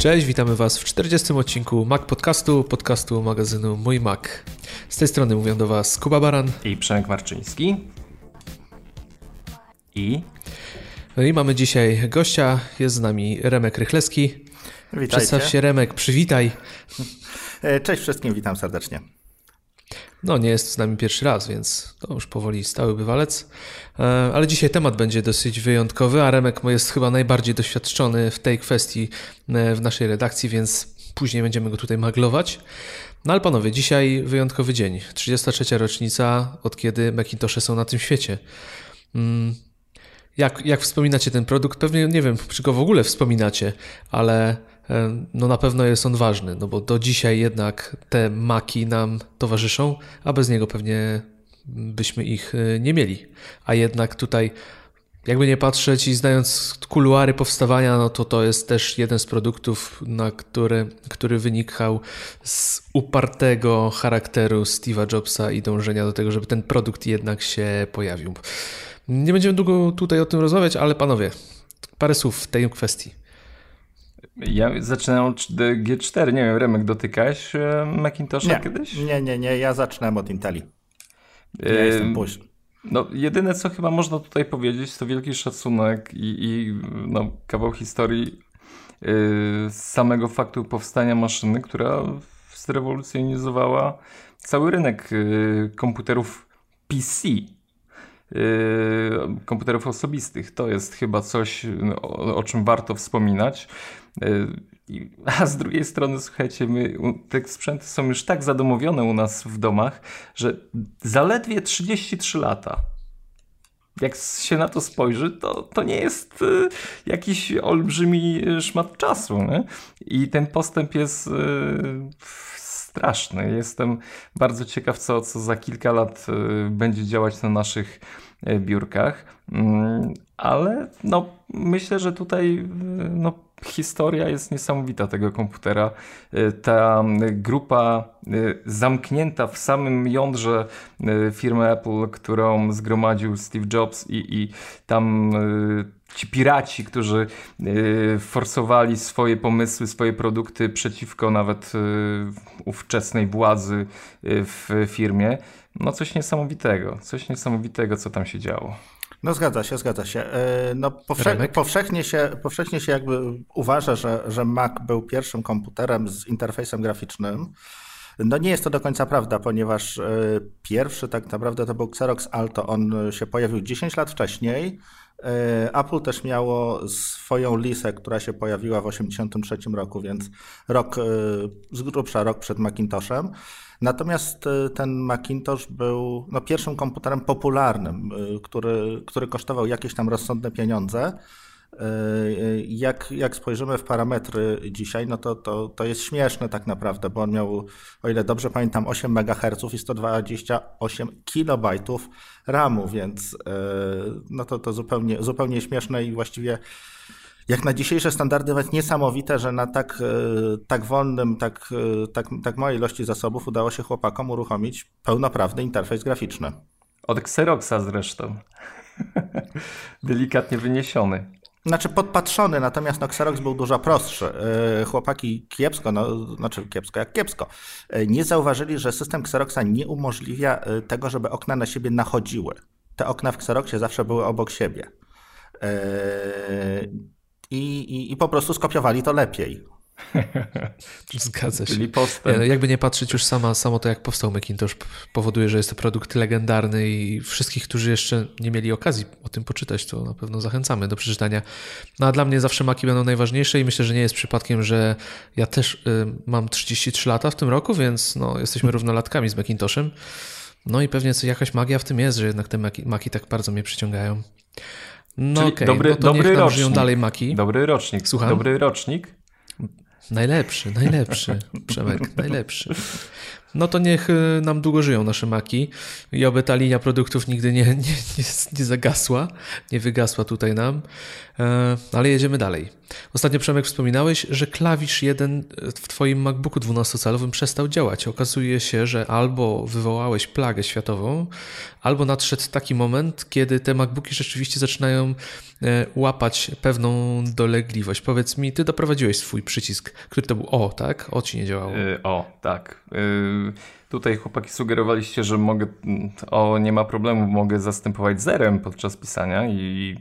Cześć, witamy Was w 40. odcinku Mac Podcastu, podcastu magazynu Mój Mac. Z tej strony mówią do Was Kuba Baran i Przemek Marczyński. I? No i mamy dzisiaj gościa, jest z nami Remek Rychlewski. Witajcie. Przedstaw się Remek, przywitaj. E, cześć wszystkim, witam serdecznie. No, nie jest z nami pierwszy raz, więc to już powoli stały bywalec. E, ale dzisiaj temat będzie dosyć wyjątkowy, a Remek jest chyba najbardziej doświadczony w tej kwestii e, w naszej redakcji, więc później będziemy go tutaj maglować. No ale panowie, dzisiaj wyjątkowy dzień. 33. rocznica, od kiedy Macintoshe są na tym świecie. Mm, jak, jak wspominacie ten produkt? Pewnie nie wiem, czy go w ogóle wspominacie, ale no na pewno jest on ważny, no bo do dzisiaj jednak te maki nam towarzyszą, a bez niego pewnie byśmy ich e, nie mieli. A jednak tutaj, jakby nie patrzeć i znając kuluary powstawania, no to to jest też jeden z produktów, na który, który wynikał z upartego charakteru Steve'a Jobsa i dążenia do tego, żeby ten produkt jednak się pojawił. Nie będziemy długo tutaj o tym rozmawiać, ale panowie, parę słów w tej kwestii. Ja zaczynałem od G4, nie wiem, Remek, dotykałeś e, Macintosha nie, kiedyś? Nie, nie, nie, ja zaczynałem od Inteli. Ja yy, jestem późny. No, jedyne co chyba można tutaj powiedzieć, to wielki szacunek i, i no, kawał historii yy, z samego faktu powstania maszyny, która zrewolucjonizowała cały rynek yy, komputerów PC. Yy, komputerów osobistych. To jest chyba coś, o, o czym warto wspominać. Yy, a z drugiej strony, słuchajcie, my, te sprzęty są już tak zadomowione u nas w domach, że zaledwie 33 lata. Jak się na to spojrzy, to, to nie jest y, jakiś olbrzymi szmat czasu. Nie? I ten postęp jest y, straszny. Jestem bardzo ciekaw, co, co za kilka lat y, będzie działać na naszych y, biurkach. Mm, ale no, myślę, że tutaj y, no, historia jest niesamowita tego komputera. Ta grupa zamknięta w samym jądrze firmy Apple, którą zgromadził Steve Jobs i, i tam ci piraci, którzy y, forsowali swoje pomysły, swoje produkty przeciwko nawet y, ówczesnej władzy y, w firmie. No coś niesamowitego, coś niesamowitego, co tam się działo. No zgadza się, zgadza się. No, powsze powszechnie, się powszechnie się jakby uważa, że, że Mac był pierwszym komputerem z interfejsem graficznym. No nie jest to do końca prawda, ponieważ pierwszy tak naprawdę to był Xerox Alto. On się pojawił 10 lat wcześniej. E, Apple też miało swoją lisę, która się pojawiła w 1983 roku, więc rok, e, z grubsza rok przed Macintoshem. Natomiast e, ten Macintosh był no, pierwszym komputerem popularnym, który, który kosztował jakieś tam rozsądne pieniądze. Jak, jak spojrzymy w parametry dzisiaj, no to, to, to jest śmieszne tak naprawdę, bo on miał, o ile dobrze pamiętam, 8 MHz i 128 KB RAMu, więc e, no to, to zupełnie, zupełnie śmieszne i właściwie jak na dzisiejsze standardy nawet niesamowite, że na tak, e, tak wolnym, tak, tak, tak małej ilości zasobów udało się chłopakom uruchomić pełnoprawny interfejs graficzny. Od Xeroxa zresztą. Delikatnie wyniesiony. Znaczy podpatrzony, natomiast no, Xerox był dużo prostszy. E, chłopaki kiepsko, no, znaczy kiepsko jak kiepsko, e, nie zauważyli, że system Xeroxa nie umożliwia e, tego, żeby okna na siebie nachodziły. Te okna w Xeroxie zawsze były obok siebie. I, i, i po prostu skopiowali to lepiej. Zgadza się. Nie, jakby nie patrzeć już sama, samo to, jak powstał Macintosh, powoduje, że jest to produkt legendarny i wszystkich, którzy jeszcze nie mieli okazji o tym poczytać, to na pewno zachęcamy do przeczytania. No a dla mnie zawsze Maki będą najważniejsze i myślę, że nie jest przypadkiem, że ja też y, mam 33 lata w tym roku, więc no, jesteśmy równolatkami z Macintoshem. No i pewnie jakaś magia w tym jest, że jednak te Maki, Maki tak bardzo mnie przyciągają. No okej, okay, dobry, no to dobry rocznik. dalej Maki. Dobry rocznik. Słucham? Dobry rocznik. Najlepszy, najlepszy, Przemek, najlepszy. no to niech y, nam długo żyją nasze maki i oby ta linia produktów nigdy nie, nie, nie, nie zagasła, nie wygasła tutaj nam. E, ale jedziemy dalej. Ostatnio Przemek wspominałeś, że klawisz jeden w Twoim MacBooku 12-calowym przestał działać. Okazuje się, że albo wywołałeś plagę światową, albo nadszedł taki moment, kiedy te MacBooki rzeczywiście zaczynają e, łapać pewną dolegliwość. Powiedz mi, Ty doprowadziłeś swój przycisk, który to był O, tak? O ci nie działało. Yy, o, tak. Yy, tutaj chłopaki sugerowaliście, że mogę, o nie ma problemu, mogę zastępować zerem podczas pisania i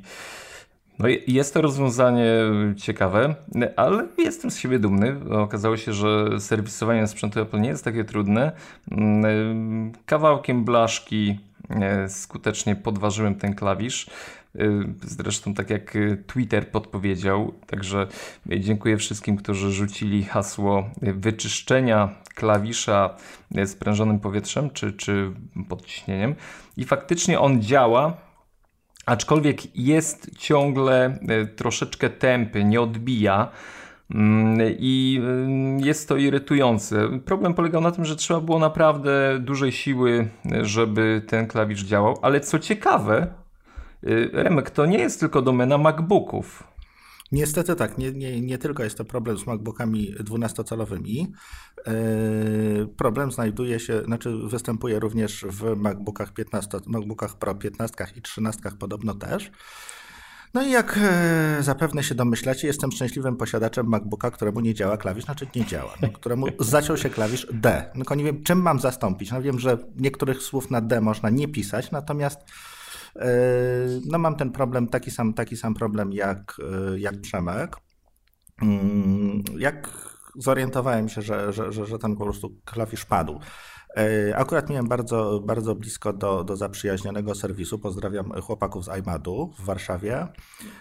no jest to rozwiązanie ciekawe, ale jestem z siebie dumny. Okazało się, że serwisowanie sprzętu Apple nie jest takie trudne. Kawałkiem blaszki e, skutecznie podważyłem ten klawisz. E, zresztą tak jak Twitter podpowiedział, także dziękuję wszystkim, którzy rzucili hasło wyczyszczenia klawisza sprężonym powietrzem czy, czy podciśnieniem i faktycznie on działa aczkolwiek jest ciągle e, troszeczkę tępy, nie odbija. Mm, I e, jest to irytujące. Problem polegał na tym, że trzeba było naprawdę dużej siły, żeby ten klawisz działał. Ale co ciekawe, e, Remek, to nie jest tylko domena MacBooków. Niestety tak, nie, nie, nie tylko jest to problem z MacBookami 12-calowymi. Yy, problem znajduje się, znaczy występuje również w MacBookach 15, MacBookach Pro 15 i 13 podobno też. No i jak e, zapewne się domyślacie, jestem szczęśliwym posiadaczem MacBooka, któremu nie działa klawisz, znaczy nie działa, no, któremu zaciął się klawisz D. No, nie wiem, czym mam zastąpić. No wiem, że niektórych słów na D można nie pisać, natomiast no mam ten problem, taki sam, taki sam problem jak, e, jak Przemek. Mm, jak zorientowałem się, że, że, że, że ten po prostu klawisz padł. E, akurat miałem bardzo, bardzo blisko do, do zaprzyjaźnionego serwisu. Pozdrawiam chłopaków z iMadu w Warszawie.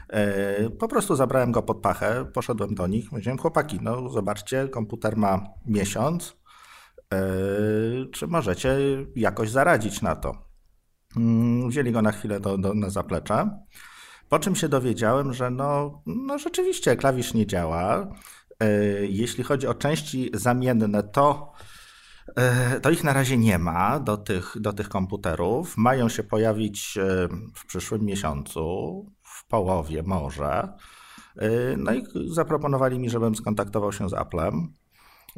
E, po prostu zabrałem go pod pachę, poszedłem do nich. Powiedziałem, chłopaki, no zobaczcie, komputer ma miesiąc. Czy możecie jakoś zaradzić na to? Mm, wzięli go na chwilę do, do, na zaplecze. Po czym się dowiedziałem, że no, no rzeczywiście klawisz nie działa. E, jeśli chodzi o części zamienne, to, e, to ich na razie nie ma do tych, do tych komputerów. Mają się pojawić e, w przyszłym miesiącu, w połowie może. No i zaproponowali mi, żebym skontaktował się z Applem.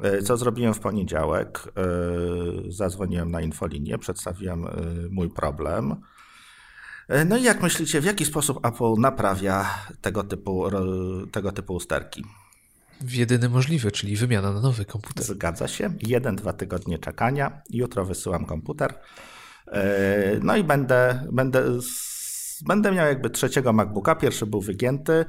E, co zrobiłem w poniedziałek? E, zadzwoniłem na infolinię, przedstawiłem e, mój problem. No i jak myślicie, w jaki sposób Apple naprawia tego typu, tego typu usterki? W jedyny możliwy, czyli wymiana na nowy komputer. Zgadza się. Jeden, dwa tygodnie czekania. Jutro wysyłam komputer. No i będę, będę, będę miał jakby trzeciego MacBooka. Pierwszy był wygięty.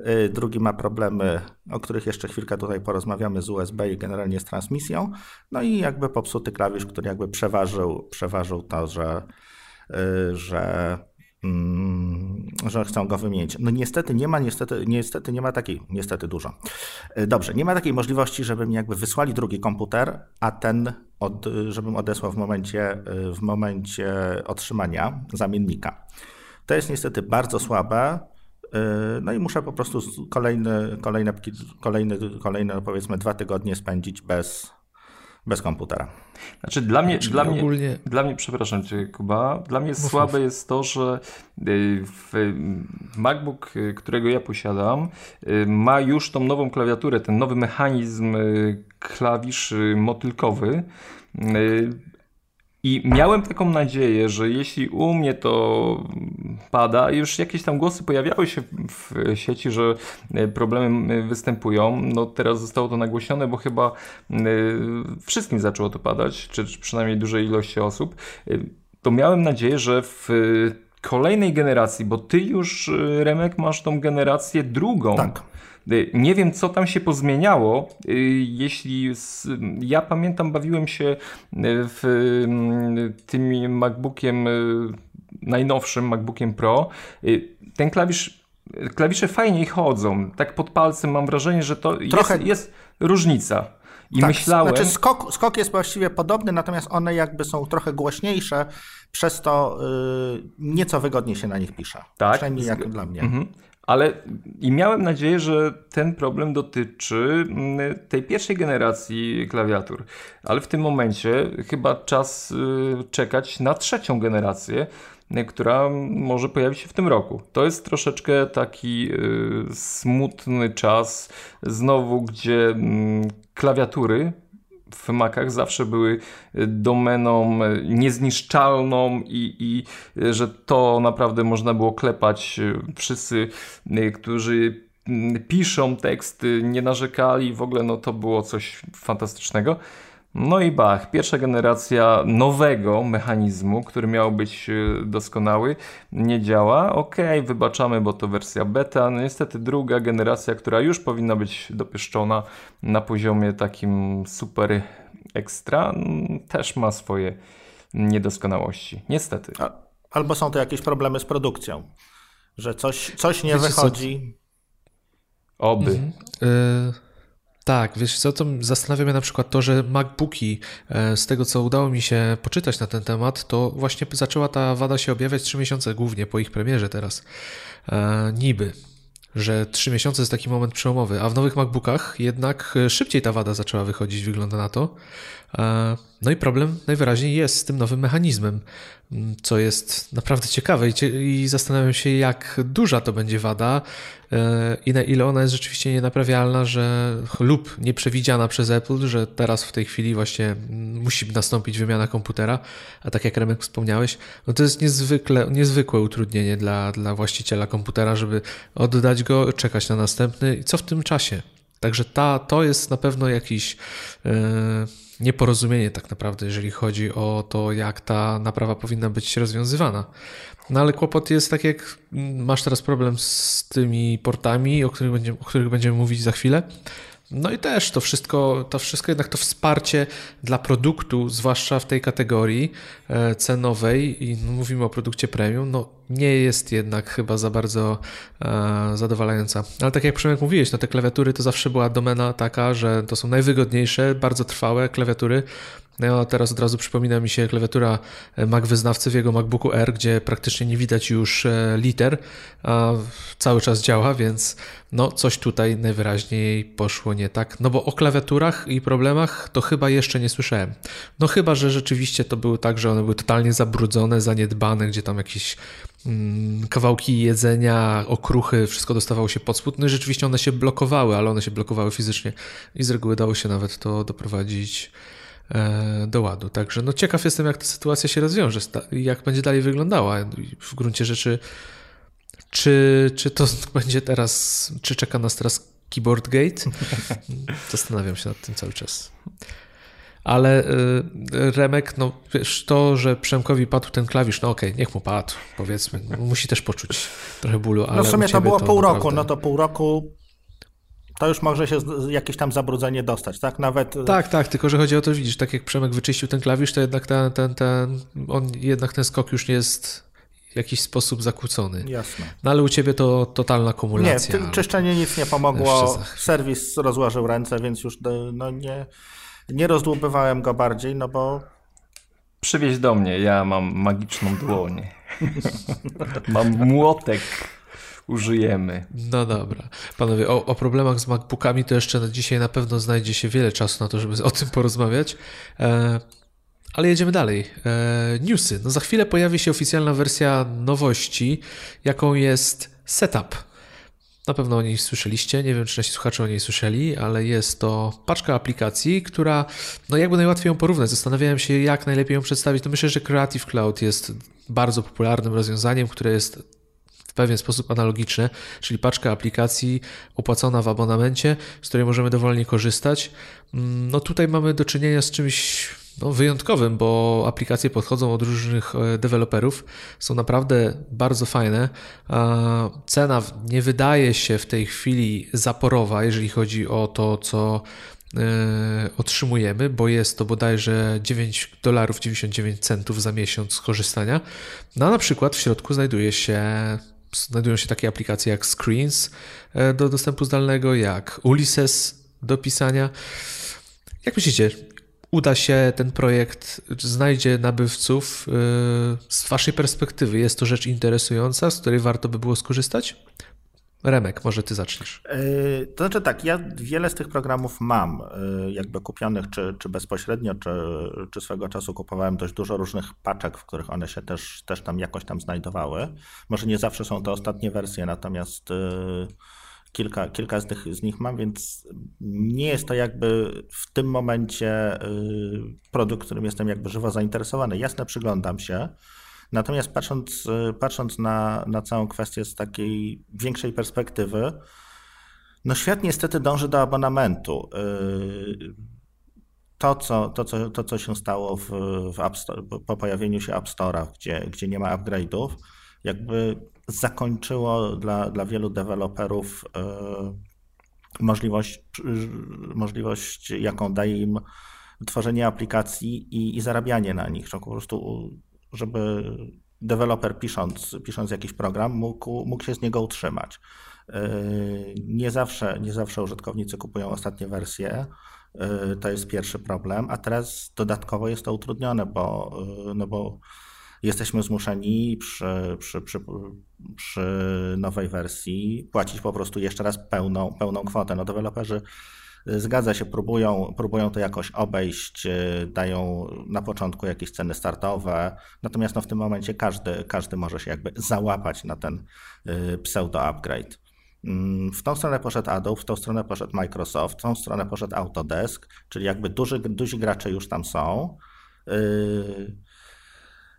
Y, drugi ma problemy, o których jeszcze chwilkę tutaj porozmawiamy z USB i generalnie z transmisją. No i jakby popsuty klawisz, który jakby przeważył, przeważył to, że, y, że mm, że chcą go wymienić. No niestety nie ma, niestety, niestety nie ma takiej, niestety dużo. Y, dobrze, nie ma takiej możliwości, żeby mi jakby wysłali drugi komputer, a ten, od, żebym odesłał w momencie, w momencie otrzymania zamiennika. To jest niestety bardzo słabe. Yy, no i muszę po prostu kolejne, kolejne, kolejne, kolejne powiedzmy dwa tygodnie spędzić bez, bez komputera. Znaczy dla mnie, dla, ogólnie... mnie, dla mnie, przepraszam Cię Kuba, dla mnie mów, słabe jest to, że y, w MacBook, y, którego ja posiadam, ma już tą nową klawiaturę, ten nowy mechanizm klawiszy motylkowy. I miałem taką nadzieję, że jeśli u mnie to pada, już jakieś tam głosy pojawiały się w sieci, że e, problemy występują. No teraz zostało to nagłośnione, bo chyba e, wszystkim zaczęło to padać, czy przynajmniej dużej ilości osób. E, to miałem nadzieję, że w kolejnej generacji, bo ty już, Remek, masz tą generację drugą. Tak nie wiem, co tam się pozmieniało. Y, jeśli ja pamiętam, bawiłem się y, w tym MacBookiem najnowszym, MacBookiem Pro. Ten klawisz klawisze fajniej chodzą. Tak pod palcem mam wrażenie, że to Trochę... jest, jest różnica. I tak, myślałem. Znaczy skok, skok jest właściwie podobny, natomiast one jakby są trochę głośniejsze, przez to yy, nieco wygodniej się na nich pisze. Tak. Przynajmniej jak dla mnie. Mhm Ale i miałem nadzieję, że ten problem dotyczy mm, tej pierwszej generacji klawiatur. Ale w tym momencie chyba czas y, czekać na trzecią generację, y, która może pojawić się w tym roku. To jest troszeczkę taki y, smutny czas, znowu, gdzie mm, klawiatury w Macach zawsze były domeną niezniszczalną i, i że to naprawdę można było klepać. Wszyscy, którzy piszą teksty, nie narzekali, w ogóle no to było coś fantastycznego. No i bach, pierwsza generacja nowego mechanizmu, który miał być e, doskonały, nie działa. Ok, wybaczamy, bo to wersja beta. No niestety druga generacja, która już powinna być dopieszczona na poziomie takim super ekstra, też ma swoje niedoskonałości. Niestety. Albo są to jakieś problemy z produkcją, że coś, coś nie Wiecie wychodzi. Co? Oby. Mhm. Y tak, wiesz co, to zastanawia mnie na przykład to, że MacBooki, e, z tego co udało mi się poczytać na ten temat, to właśnie zaczęła ta wada się objawiać 3 miesiące głównie po ich premierze teraz. E, niby że 3 miesiące jest taki moment przełomowy, a w nowych MacBookach jednak e, szybciej ta wada zaczęła wychodzić, wygląda na to. E, no i problem najwyraźniej jest z tym nowym mechanizmem, co jest naprawdę ciekawe i zastanawiam się, jak duża to będzie wada e, i na ile ona jest rzeczywiście nienaprawialna, że lub nieprzewidziana przez Apple, że teraz w tej chwili właśnie musi nastąpić wymiana komputera, a tak jak Remek wspomniałeś, no to jest niezwykle, niezwykłe utrudnienie dla, dla właściciela komputera, żeby oddać go, czekać na następny i co w tym czasie. Także ta, to jest na pewno jakiś yy, nieporozumienie tak naprawdę, jeżeli chodzi o to, jak ta naprawa powinna być rozwiązywana. No ale kłopot jest tak, jak masz teraz problem z tymi portami, o których będziemy, o których będziemy mówić za chwilę, no i też to wszystko, to wszystko jednak to wsparcie dla produktu, zwłaszcza w tej kategorii e, cenowej i no, mówimy o produkcie premium, no nie jest jednak chyba za bardzo e, zadowalająca. Ale tak jak Przemek mówiłeś, no te klawiatury to zawsze była domena taka, że to są najwygodniejsze, bardzo trwałe klawiatury, no, teraz od razu przypomina mi się klawiatura e, Mac wyznawcy w jego MacBooku R, gdzie praktycznie nie widać już e, liter, a cały czas działa, więc no coś tutaj najwyraźniej poszło nie tak. No bo o klawiaturach i problemach to chyba jeszcze nie słyszałem. No chyba, że rzeczywiście to było tak, że one były totalnie zabrudzone, zaniedbane, gdzie tam jakieś mm, kawałki jedzenia, okruchy, wszystko dostawało się pod spód. No i rzeczywiście one się blokowały, ale one się blokowały fizycznie i z reguły dało się nawet to doprowadzić do ładu. Także no ciekaw jestem, jak ta sytuacja się rozwiąże, jak będzie dalej wyglądała. W gruncie rzeczy, czy, czy to będzie teraz, czy czeka nas teraz Keyboard Gate? Zastanawiam się nad tym cały czas. Ale y, Remek, no wiesz, to, że Przemkowi padł ten klawisz, no okej, okay, niech mu padł, powiedzmy. Musi też poczuć trochę bólu, ale No w sumie to było pół naprawdę... roku, no to pół roku to już może się jakieś tam zabrudzenie dostać, tak? Nawet... E, tak, tak, tylko że chodzi o to, widzisz, tak jak Przemek wyczyścił ten klawisz, to jednak ten, ten, ten, on, jednak ten skok już nie jest w jakiś sposób zakłócony. Jasne. No ale u ciebie to totalna kumulacja. Nie, czyszczenie nic nie pomogło, serwis rozłożył ręce, więc już no, nie, nie rozdłubywałem go bardziej, no bo... Przywieź do mnie, ja mam magiczną dłoń. mam młotek użyjemy. No dobra. Panowie, o, o, problemach z MacBookami to jeszcze dzisiaj na pewno znajdzie się wiele czasu na to, żeby o tym porozmawiać. E, ale jedziemy dalej. E, newsy. No za chwilę pojawi się oficjalna wersja nowości, jaką jest Setup. Na pewno o niej słyszeliście, nie wiem czy nasi słuchacze o niej słyszeli, ale jest to paczka aplikacji, która, no jakby najłatwiej ją porównać. Zastanawiałem się, jak najlepiej ją przedstawić. To myślę, że Creative Cloud jest bardzo popularnym rozwiązaniem, które jest pewien sposób analogiczny, czyli paczka aplikacji opłacona w abonamencie, z której możemy dowolnie korzystać. Mm, no tutaj mamy do czynienia z czymś no, wyjątkowym, bo aplikacje podchodzą od różnych e, deweloperów, są naprawdę bardzo fajne. Cena nie wydaje się w tej chwili zaporowa, jeżeli chodzi o to, co e, otrzymujemy, bo jest to bodajże 9 dolarów 99 centów za miesiąc skorzystania. No a na przykład w środku znajduje się znajdują się takie aplikacje jak Screens e, do dostępu zdalnego, jak Ulysses do pisania. Jak myślicie, uda się ten projekt, znajdzie nabywców e, z Waszej perspektywy? Jest to rzecz interesująca, z której warto by było skorzystać? Remek, może ty zaczniesz. Yy, to znaczy tak, ja wiele z tych programów mam yy, jakby kupionych, czy, czy bezpośrednio, czy, czy swego czasu kupowałem dość dużo różnych paczek, w których one się też, też tam jakoś tam znajdowały. Może nie zawsze są to ostatnie wersje, natomiast yy, kilka, kilka z, tych, z nich mam, więc nie jest to jakby w tym momencie produkt, którym jestem jakby żywo zainteresowany. Jasne, przyglądam się, Natomiast patrząc, patrząc na, na całą kwestię z takiej większej perspektywy, no świat niestety dąży do abonamentu. Yy, to, co, to, co, to, co się stało w, w App Store, po pojawieniu się App Store'a, gdzie, gdzie nie ma upgrade'ów, jakby zakończyło dla, dla wielu deweloperów yy, możliwość, możliwość, jaką daje im tworzenie aplikacji i, i zarabianie na nich. Że po prostu żeby deweloper pisząc, pisząc jakiś program mógł, mógł się z niego utrzymać. Yy, nie zawsze, nie zawsze użytkownicy kupują ostatnie wersje. Yy, to jest pierwszy problem, a teraz dodatkowo jest to utrudnione, bo, yy, no bo jesteśmy zmuszeni przy, przy, przy, przy nowej wersji płacić po prostu jeszcze raz pełną, pełną kwotę. No deweloperzy Zgadza się, próbują, próbują to jakoś obejść, y, dają na początku jakieś ceny startowe, natomiast no w tym momencie każdy, każdy może się jakby załapać na ten y, pseudo-upgrade. Mm, w tą stronę poszedł Adobe, w tą stronę poszedł Microsoft, w tą stronę poszedł Autodesk, czyli jakby duży, duzi gracze już tam są. Y,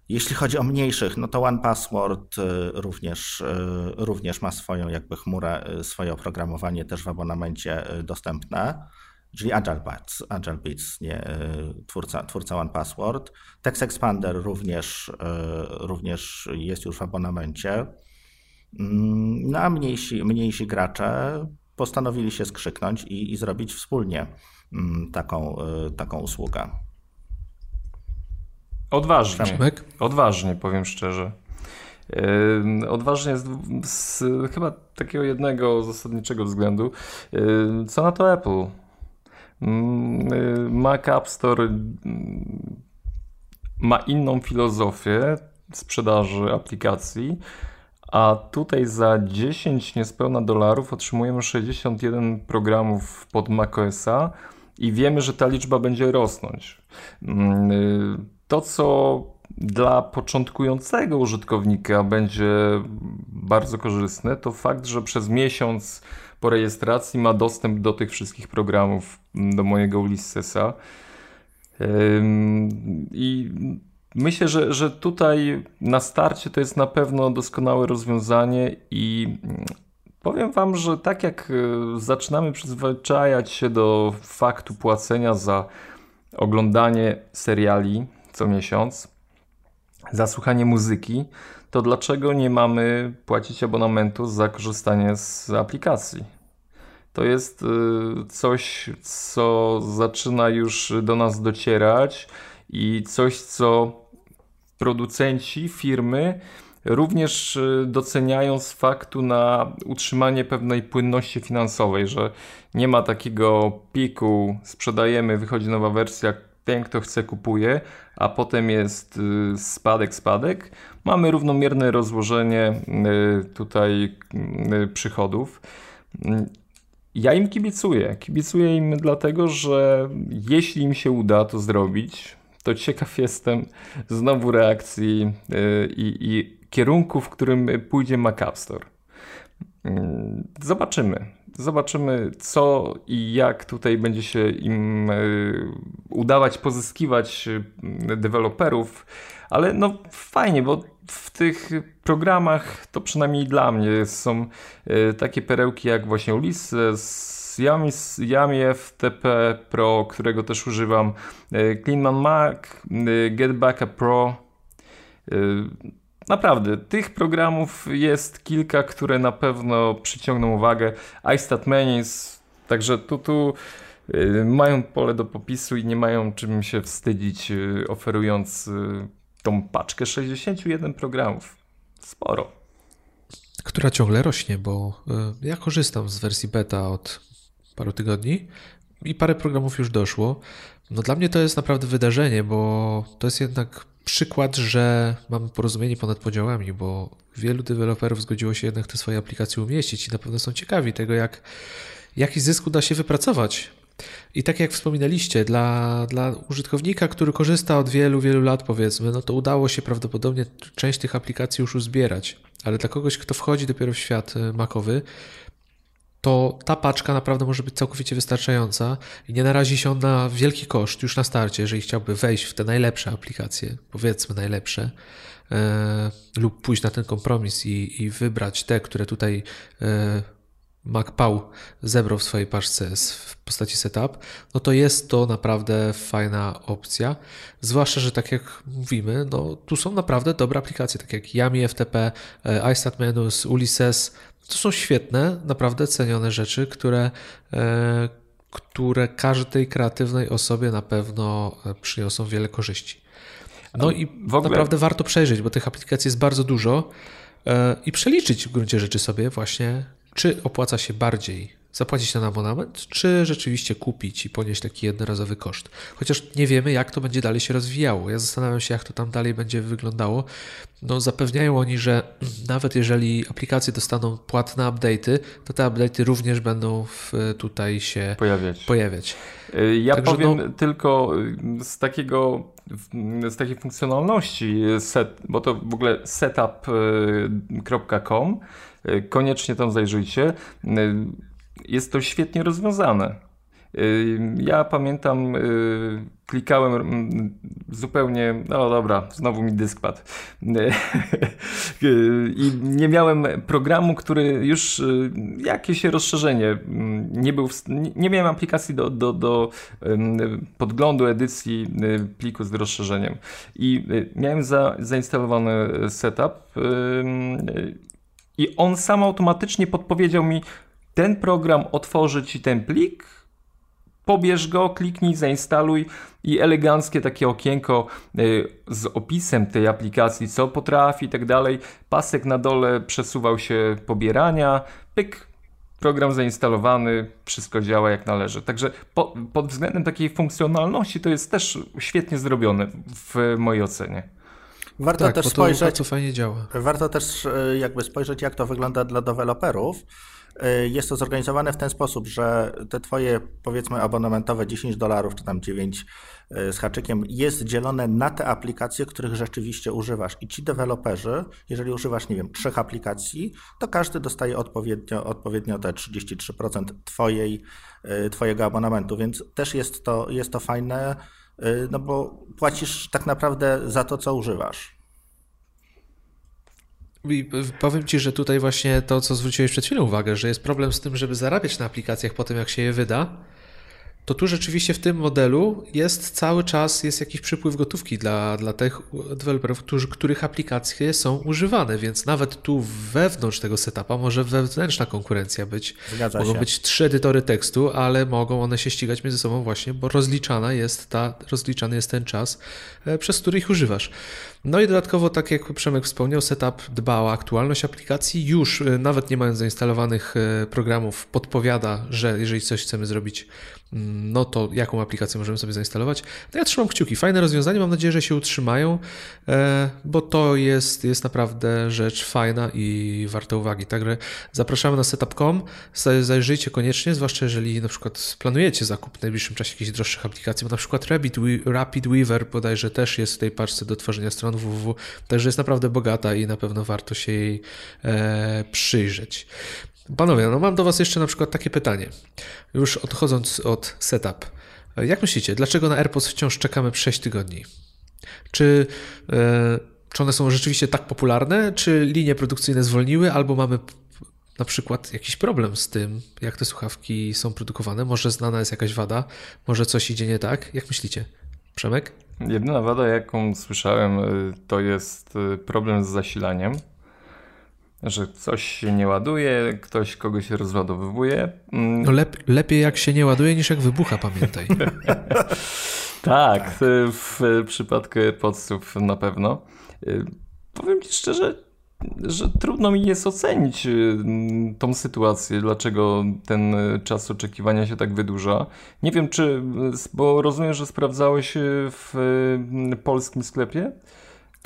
jeśli chodzi o mniejszych, no to One Password y, również, y, również ma swoją jakby chmurę, y, swoje oprogramowanie też w abonamencie dostępne, czyli Agile Beats, Agile Beats nie, twórca, twórca One Password. Text Expander również, również jest już w abonamencie. Mm, no a mniejsi, mniejsi gracze postanowili się skrzyknąć i, i zrobić wspólnie mm, taką, taką usługę. Odważnie. Przemek? Odważnie, powiem szczerze. Odważnie z, z, chyba takiego jednego zasadniczego względu. Co na to Apple? Mac App Store ma inną filozofię sprzedaży aplikacji, a tutaj za 10 niespełna dolarów otrzymujemy 61 programów pod macOSa i wiemy, że ta liczba będzie rosnąć to, co dla początkującego użytkownika będzie bardzo korzystne, to fakt, że przez miesiąc po rejestracji ma dostęp do tych wszystkich programów, do mojego Ulyssesa. I myślę, że, że tutaj na starcie to jest na pewno doskonałe rozwiązanie i powiem Wam, że tak jak e, zaczynamy przyzwyczajać się do faktu płacenia za oglądanie seriali, co miesiąc za słuchanie muzyki, to dlaczego nie mamy płacić abonamentu za korzystanie z aplikacji? To jest y, coś, co zaczyna już do nas docierać i coś, co producenci, firmy również y, doceniają z faktu na utrzymanie pewnej płynności finansowej, że nie ma takiego piku, sprzedajemy, wychodzi nowa wersja, ten kto chce kupuje, a potem jest y, spadek, spadek. Mamy równomierne rozłożenie y, tutaj y, przychodów. Ja im kibicuję. Kibicuję im dlatego, że jeśli im się uda to zrobić, to ciekaw jestem znowu reakcji i, i kierunku, w którym pójdzie Mac Store. Zobaczymy. Zobaczymy, co i jak tutaj będzie się im e, udawać pozyskiwać e, deweloperów, ale no fajnie, bo w tych programach to przynajmniej dla mnie są e, takie perełki jak właśnie Ulysses, Yami, FTP Pro, którego też używam, Cleanman Mac, Get Backup Pro. Naprawdę, tych programów jest kilka, które na pewno przyciągną uwagę. iStat Menus, także tu, tu y, mają pole do popisu i nie mają czym się wstydzić, y, oferując y, tą paczkę 61 programów. Sporo. Która ciągle rośnie, bo ja korzystam z wersji beta od paru tygodni i parę programów już doszło. No dla mnie to jest naprawdę wydarzenie, bo to jest jednak przykład, że mamy porozumienie ponad podziałami, bo wielu deweloperów zgodziło się jednak te swoje aplikacje umieścić i na pewno są ciekawi tego, jak, jaki zysk uda się wypracować. I tak jak wspominaliście, dla, dla użytkownika, który korzysta od wielu, wielu lat, powiedzmy, no to udało się prawdopodobnie część tych aplikacji już uzbierać, ale dla kogoś, kto wchodzi dopiero w świat e, makowy, to ta paczka naprawdę może być całkowicie wystarczająca i nie narazi się on na wielki koszt już na starcie, jeżeli chciałby wejść w te najlepsze aplikacje, powiedzmy najlepsze, e, lub pójść na ten kompromis i, i wybrać te, które tutaj e, MacPau zebrał w swojej paczce w postaci setup, no to jest to naprawdę fajna opcja. Zwłaszcza, że tak jak mówimy, no tu są naprawdę dobre aplikacje, tak jak Yami FTP, e, iStat Menus, Ulysses. To są świetne, naprawdę cenione rzeczy, które, e, które każdej kreatywnej osobie na pewno e, przyniosą wiele korzyści. No i ogóle... naprawdę warto przejrzeć, bo tych aplikacji jest bardzo dużo i przeliczyć w gruncie rzeczy sobie właśnie czy opłaca się bardziej zapłacić ten abonament, czy rzeczywiście kupić i ponieść taki jednorazowy koszt. Chociaż nie wiemy, jak to będzie dalej się rozwijało. Ja zastanawiam się, jak to tam dalej będzie wyglądało. No, zapewniają oni, że nawet jeżeli aplikacje dostaną płatne update'y, to te update'y również będą w, tutaj się pojawiać. pojawiać. Y, ja Także powiem no... tylko y, z takiego z takiej funkcjonalności set, bo to w ogóle setup.com y, koniecznie tam zajrzyjcie jest to świetnie rozwiązane. Y, ja pamiętam, y, klikałem zupełnie, no dobra, znowu mi dysk padł. I nie miałem programu, który już y, jakieś rozszerzenie nie był, nie miałem aplikacji do, do, do podglądu edycji pliku z rozszerzeniem. I miałem za, zainstalowany setup i on sam automatycznie podpowiedział mi, ten program otworzy ci ten plik, pobierz go, kliknij, zainstaluj i eleganckie takie okienko y, z opisem tej aplikacji, co potrafi i tak dalej. Pasek na dole przesuwał się pobierania, pyk, program zainstalowany, wszystko działa jak należy. Także po, pod względem takiej funkcjonalności to jest też świetnie zrobione w mojej ocenie. Warto tak, też spojrzeć, to fajnie działa. Warto też y, jakby spojrzeć, jak to wygląda dla deweloperów jest to zorganizowane w ten sposób, że te twoje powiedzmy abonamentowe 10 dolarów czy tam 9 y, z haczykiem jest dzielone na te aplikacje, których rzeczywiście używasz. I ci deweloperzy, jeżeli używasz, nie wiem, trzech aplikacji, to każdy dostaje odpowiednio, odpowiednio te 33% twojej, y, twojego abonamentu, więc też jest to, jest to fajne, no bo płacisz tak naprawdę za to, co używasz. I powiem Ci, że tutaj właśnie to, co zwróciłeś przed chwilą uwagę, że jest problem z tym, żeby zarabiać na aplikacjach po tym, jak się je wyda, to tu rzeczywiście w tym modelu jest cały czas jest jakiś przypływ gotówki dla, dla tych deweloperów, którzy, których aplikacje są używane, więc nawet tu wewnątrz tego setupa może wewnętrzna konkurencja być. Zgadza mogą się. być trzy edytory tekstu, ale mogą one się ścigać między sobą właśnie, bo rozliczana jest ta, rozliczany jest ten czas, e, przez który ich używasz. No i dodatkowo, tak jak Przemek wspomniał, setup dba o aktualność aplikacji. Już e, nawet nie mając zainstalowanych e, programów, podpowiada, że jeżeli coś chcemy zrobić, no to jaką aplikację możemy sobie zainstalować. No ja trzymam kciuki. Fajne rozwiązanie, mam nadzieję, że się utrzymają, e, bo to jest, jest naprawdę rzecz fajna i warta uwagi. Także zapraszamy na setup.com. Zajrzyjcie koniecznie, zwłaszcza jeżeli na przykład planujecie zakup w najbliższym czasie jakichś droższych aplikacji, bo na przykład Rapid, Rapid Weaver bodajże też jest w tej paczce do tworzenia stron www. Także jest naprawdę bogata i na pewno warto się jej e, przyjrzeć. Panowie, no mam do Was jeszcze na przykład takie pytanie. Już odchodząc od setup. Jak myślicie, dlaczego na AirPods wciąż czekamy 6 tygodni? Czy, e, czy one są rzeczywiście tak popularne, czy linie produkcyjne zwolniły, albo mamy na przykład jakiś problem z tym, jak te słuchawki są produkowane? Może znana jest jakaś wada, może coś idzie nie tak? Jak myślicie? Przemek? Jedyna wada, jaką słyszałem, y, to jest y, problem z zasilaniem. Że coś się nie ładuje, ktoś kogoś rozładowuje. Mm. No lep lepiej jak się nie ładuje niż jak wybucha, pamiętaj. tak, w przypadku AirPodsów na pewno. Y, powiem Ci szczerze, że trudno mi jest ocenić y, tą sytuację, dlaczego ten czas oczekiwania się tak wydłuża. Nie wiem, czy, bo rozumiem, że sprawdzałeś w polskim sklepie.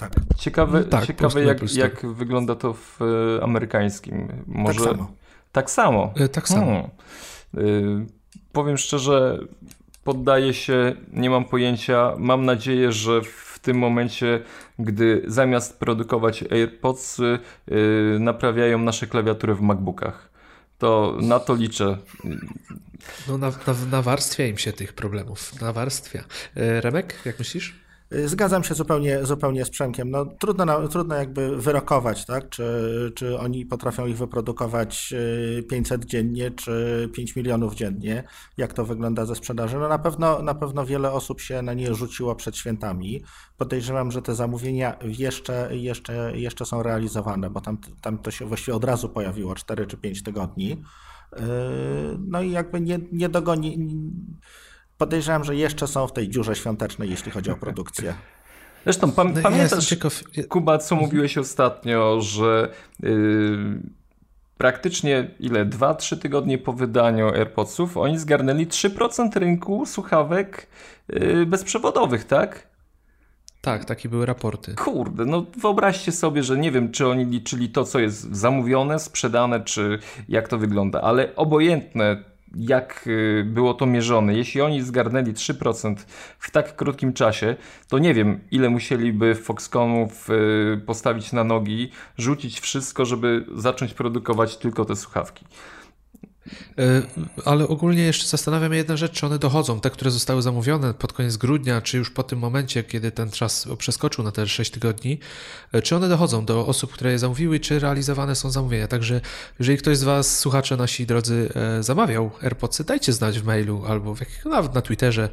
Tak. Ciekawe, tak, ciekawe jak, jak wygląda to w amerykańskim. Może... Tak samo. Tak samo. E, tak samo. Hmm. Y, powiem szczerze, poddaję się, nie mam pojęcia. Mam nadzieję, że w tym momencie, gdy zamiast produkować AirPods, yy, naprawiają nasze klawiatury w MacBookach. To na to liczę. No, na, na, nawarstwia im się tych problemów. Nawarstwia. E, Remek, jak myślisz? Zgadzam się zupełnie, zupełnie z Przemkiem. No, trudno, trudno jakby wyrokować, tak? czy, czy oni potrafią ich wyprodukować 500 y, dziennie, czy 5 milionów dziennie, jak to wygląda ze sprzedaży. No, na, pewno, na pewno wiele osób się na nie rzuciło przed świętami. Podejrzewam, że te zamówienia jeszcze, jeszcze, jeszcze są realizowane, bo tam, tam to się właściwie od razu pojawiło 4 czy 5 tygodni. Y, no i jakby nie, nie dogoni podejrzewam, że jeszcze są w tej dziurze świątecznej, jeśli chodzi o produkcję. Zresztą pam no, pamiętasz, ciekaw... Kuba, co mówiłeś ostatnio, że yy, praktycznie ile? 2-3 tygodnie po wydaniu AirPodsów oni zgarnęli 3% rynku słuchawek yy, bezprzewodowych, tak? Tak, takie były raporty. Kurde, no wyobraźcie sobie, że nie wiem, czy oni liczyli to, co jest zamówione, sprzedane, czy jak to wygląda, ale obojętne jak y, było to mierzone. Jeśli oni zgarnęli 3% w tak krótkim czasie, to nie wiem, ile musieliby Foxconnów y, postawić na nogi, rzucić wszystko, żeby zacząć produkować tylko te słuchawki. E, ale ogólnie jeszcze zastanawiam się jedna rzecz, czy one dochodzą, te, które zostały zamówione pod koniec grudnia, czy już po tym momencie, kiedy ten czas przeskoczył na te 6 tygodni, e, czy one dochodzą do osób, które je zamówiły, czy realizowane są zamówienia. Także jeżeli ktoś z Was, słuchacze nasi drodzy, e, zamawiał AirPodsy, dajcie znać w mailu albo w jak, nawet na Twitterze,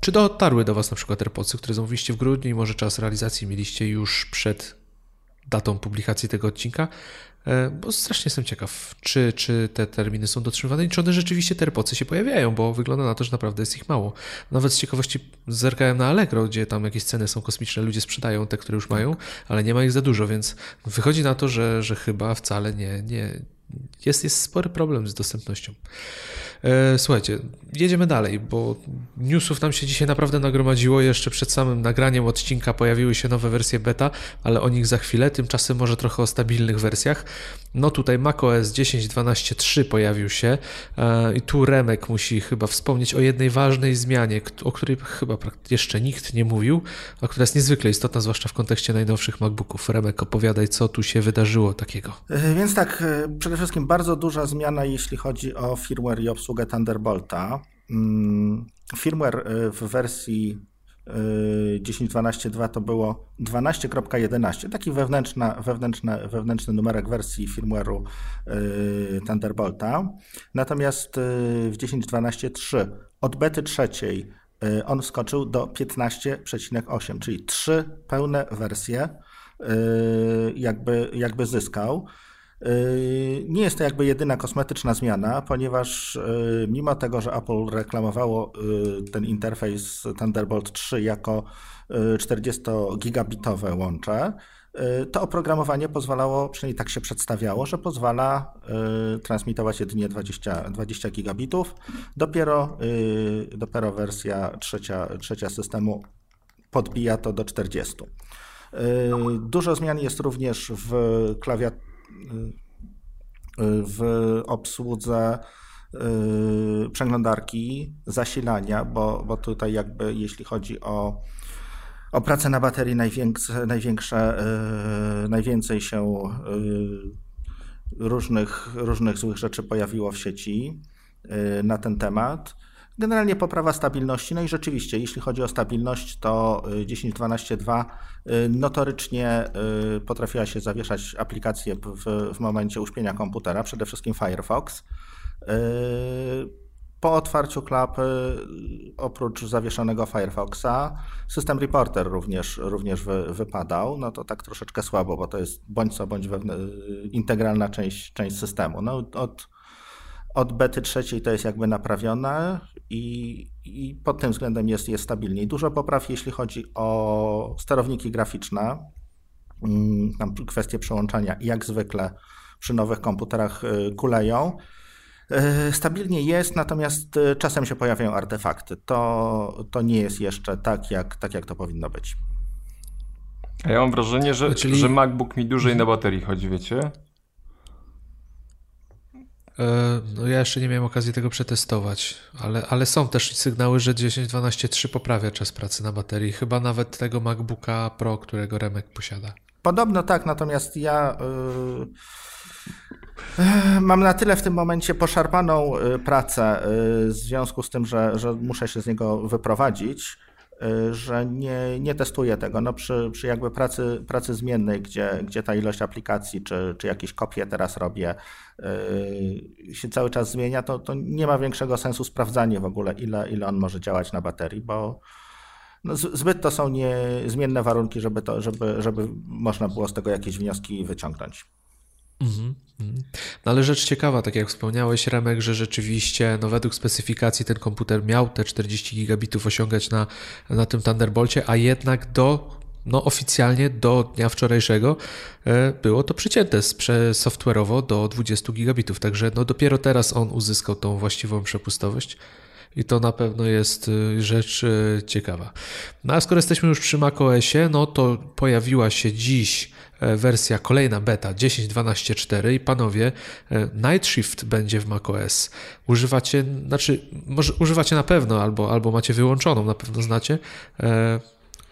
czy dotarły do Was na przykład AirPodsy, które zamówiliście w grudniu i może czas realizacji mieliście już przed datą publikacji tego odcinka, bo strasznie jestem ciekaw, czy, czy te terminy są dotrzymywane i czy one rzeczywiście te repocy się pojawiają, bo wygląda na to, że naprawdę jest ich mało. Nawet z ciekawości zerkałem na Allegro, gdzie tam jakieś ceny są kosmiczne, ludzie sprzedają te, które już mają, ale nie ma ich za dużo, więc wychodzi na to, że, że chyba wcale nie, nie jest, jest spory problem z dostępnością. E, słuchajcie, jedziemy dalej, bo newsów nam się dzisiaj naprawdę nagromadziło. Jeszcze przed samym nagraniem odcinka pojawiły się nowe wersje beta, ale o nich za chwilę. Tymczasem może trochę o stabilnych wersjach. No tutaj macOS 10.12.3 pojawił się e, i tu Remek musi chyba wspomnieć o jednej ważnej zmianie, o której chyba jeszcze nikt nie mówił, a która jest niezwykle istotna, zwłaszcza w kontekście najnowszych MacBooków. Remek, opowiadaj, co tu się wydarzyło takiego. E, więc tak, przede wszystkim bardzo duża zmiana, jeśli chodzi o firmware i obsługę Thunderbolta. Mm, firmware y, w wersji 10.12.2 y, to było 12.11, taki wewnętrzna, wewnętrzny, wewnętrzny numerek wersji firmware'u y, Thunderbolta. Natomiast w 10.12.3 od bety trzeciej on skoczył do 15,8, czyli trzy pełne wersje jakby, jakby zyskał. Yy, nie jest to jakby jedyna kosmetyczna zmiana, ponieważ yy, mimo tego, że Apple reklamowało yy, ten interfejs Thunderbolt 3 jako 40-gigabitowe łącze, to oprogramowanie pozwalało, przynajmniej tak się przedstawiało, że pozwala transmitować jedynie 20, 20 gigabitów. Dopiero, dopiero wersja trzecia, trzecia systemu podbija to do 40. Dużo zmian jest również w klawiaturze w obsłudze y, przeglądarki, zasilania, bo, bo tutaj jakby jeśli chodzi o, o pracę na baterii największe, największe, y, najwięcej się y, różnych, różnych złych rzeczy pojawiło w sieci na ten temat. Generalnie poprawa stabilności, no i rzeczywiście, jeśli chodzi o stabilność, to 10.12.2 y, y, notorycznie y, potrafiła się zawieszać aplikacje w, w momencie uśpienia komputera, przede wszystkim Firefox. Po otwarciu klapy, oprócz zawieszonego Firefoxa, system Reporter również, również wy, wypadał. No to tak troszeczkę słabo, bo to jest bądź co bądź integralna część, część systemu. No, od od bety trzeciej to jest jakby naprawione i, i pod tym względem jest, jest stabilniej. Dużo popraw, jeśli chodzi o sterowniki graficzne. mm, tam kwestie przełączania jak zwykle przy nowych komputerach kuleją. Stabilnie jest, natomiast czasem się pojawiają artefakty. To, to nie jest jeszcze tak jak, tak, jak to powinno być. A ja mam wrażenie, że, Czyli... że MacBook mi dłużej na baterii chodzi, wiecie? E, no ja jeszcze nie miałem okazji tego przetestować, ale, ale są też sygnały, że 10.12.3 poprawia czas pracy na baterii, chyba nawet tego MacBooka Pro, którego Remek posiada. Podobno tak, natomiast ja yy, mam na tyle w tym momencie poszarpaną pracę yy, w związku z tym, że, że muszę się z niego wyprowadzić, że nie, nie testuję tego. No przy, przy jakby pracy, pracy zmiennej, gdzie, gdzie ta ilość aplikacji, czy, czy jakieś kopie teraz robię, yy, się cały czas zmienia, to, to nie ma większego sensu sprawdzanie w ogóle, ile, ile on może działać na baterii, bo no, zbyt to są niezmienne warunki, żeby, to, żeby, żeby można było z tego jakieś wnioski wyciągnąć. No ale rzecz ciekawa, tak jak wspomniałeś, Remek, że rzeczywiście no według specyfikacji ten komputer miał te 40 gigabitów osiągać na, na tym Thunderbolcie, a jednak do no oficjalnie do dnia wczorajszego e, było to przycięte software'owo do 20 gigabitów, także no dopiero teraz on uzyskał tą właściwą przepustowość i to na pewno jest e, rzecz e, ciekawa. No a skoro jesteśmy już przy macOSie, no to pojawiła się dziś wersja kolejna beta 10.12.4 i panowie, e, Night Shift będzie w macOS. Używacie, znaczy, może używacie na pewno, albo, albo macie wyłączoną, na pewno znacie. E,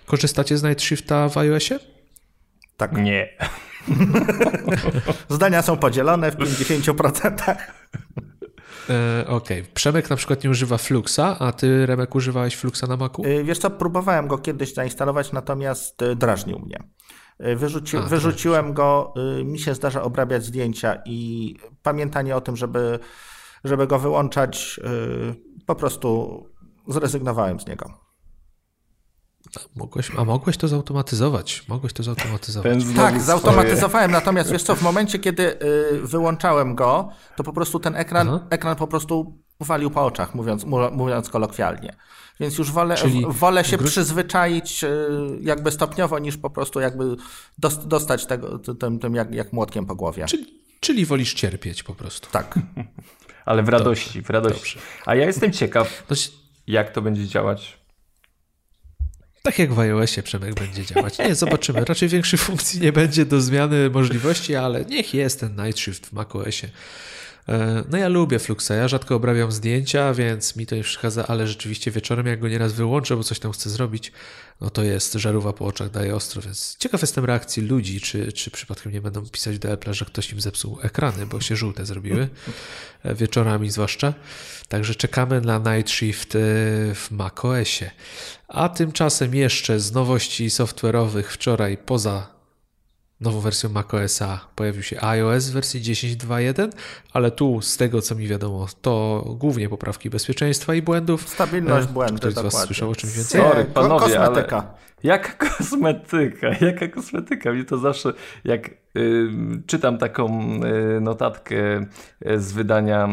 korzystacie z Night Shifta w iOSie? Tak. Nie. Zdania są podzielone w 50%. E, Okej. Okay. Przemek na przykład nie używa Fluxa, a ty, Remek, używałeś Fluxa na Macu? Wiesz co, próbowałem go kiedyś zainstalować, natomiast drażnił mnie. Y, wyrzuci, A, wyrzuciłem tak. go, y, mi się zdarza obrabiać zdjęcia i pamiętanie o tym, żeby, żeby go wyłączać, y, po prostu zrezygnowałem z niego. Mogłeś, a mogłeś to zautomatyzować. Mogłeś to zautomatyzować. Tak, zautomatyzowałem. Natomiast wiesz co, w momencie, kiedy wyłączałem go, to po prostu ten ekran, ekran po prostu walił po oczach, mówiąc, mówiąc kolokwialnie. Więc już wolę, wolę się przyzwyczaić e, jakby stopniowo, niż po prostu jakby dostać tego, tym, tym jak, jak młotkiem po głowie. Czyli, czyli wolisz cierpieć po prostu. Tak. Ale w radości, Dobrze. w radości. Dobrze. A ja jestem ciekaw, jak to będzie działać. Tak jak w iOSie Przemek będzie działać. Nie, zobaczymy. Raczej większych funkcji nie będzie do zmiany możliwości, ale niech jest ten Night Shift w macOSie. E, no ja lubię Fluxa, ja rzadko obrabiam zdjęcia, więc mi to nie przeszkadza, ale rzeczywiście wieczorem jak go nieraz wyłączę, bo coś tam chcę zrobić, no to jest żarówa po oczach, daje ostro, więc ciekaw jestem reakcji ludzi, czy, czy przypadkiem nie będą pisać do Apple, że ktoś im zepsuł ekrany, bo się żółte zrobiły, e, wieczorami zwłaszcza. Także czekamy na Night Shift e, w macOSie. A tymczasem jeszcze z nowości software'owych wczoraj poza nową wersją macOSa pojawił się iOS w wersji 10.2.1, ale tu z tego co mi wiadomo, to głównie poprawki bezpieczeństwa i błędów. Stabilność e, błędów. Ktoś z Was słyszał o czymś więcej? Sorry, panowie, kosmetyka. Ale jaka kosmetyka? Jaka kosmetyka? Mnie to zawsze, jak y, czytam taką y, notatkę y, z wydania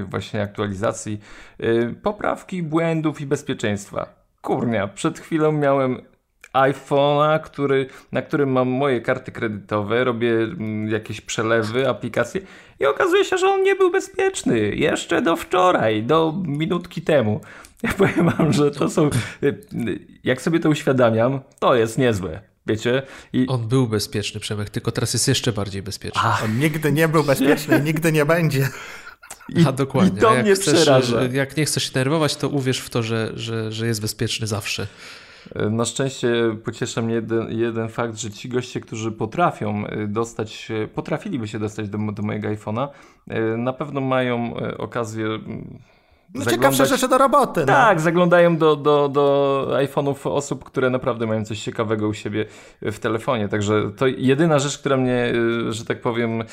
y, właśnie aktualizacji, y, poprawki błędów i bezpieczeństwa. Kurnia, przed chwilą miałem iPhone'a, który, na którym mam moje karty kredytowe, robię mm, jakieś przelewy, aplikacje i okazuje się, że on nie był bezpieczny. Jeszcze do wczoraj, do minutki temu. Ja powiem wam, że to są. Jak sobie to uświadamiam, to jest niezłe. Wiecie? I... On był bezpieczny, Przemek, tylko teraz jest jeszcze bardziej bezpieczny. Ach. On nigdy nie był bezpieczny i nigdy nie będzie. I, A dokładnie. I to mnie chcesz, przeraża. Jak nie chcesz się nerwować, to uwierz w to, że, że, że jest bezpieczny zawsze. Na szczęście pociesza mnie jeden, jeden fakt, że ci goście, którzy potrafią y, dostać potrafiliby się dostać do, do mojego iPhone'a, y, na pewno mają okazję mm, no ciekawsze rzeczy do roboty. No. Tak, zaglądają do, do, do iPhone'ów osób, które naprawdę mają coś ciekawego u siebie w telefonie. Także to jedyna rzecz, która mnie, że tak powiem,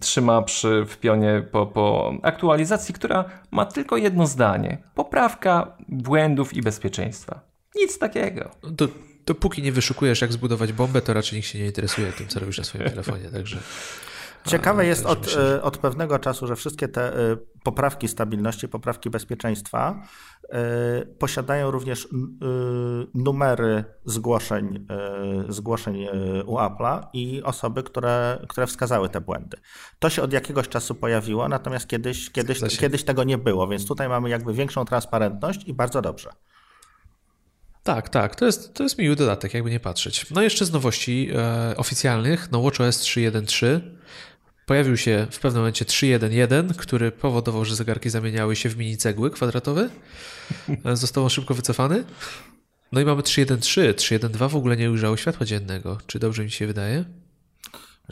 trzyma przy, w pionie po, po aktualizacji, która ma tylko jedno zdanie. Poprawka błędów i bezpieczeństwa. Nic takiego. Do, dopóki nie wyszukujesz, jak zbudować bombę, to raczej nikt się nie interesuje tym, co robisz na swoim telefonie, także... Ciekawe jest od, myślę, od pewnego czasu, że wszystkie te poprawki stabilności, poprawki bezpieczeństwa posiadają również numery zgłoszeń, zgłoszeń u Apple'a i osoby, które, które wskazały te błędy. To się od jakiegoś czasu pojawiło, natomiast kiedyś, kiedyś, kiedyś tego nie było, więc tutaj mamy jakby większą transparentność i bardzo dobrze. Tak, tak, to jest, to jest miły dodatek, jakby nie patrzeć. No jeszcze z nowości e, oficjalnych, no WatchOS 3.1.3 pojawił się w pewnym momencie 3.1.1, który powodował, że zegarki zamieniały się w mini cegły kwadratowe. E, został on szybko wycofany. No i mamy 3.1.3. 3.1.2 w ogóle nie ujrzało światła dziennego. Czy dobrze mi się wydaje?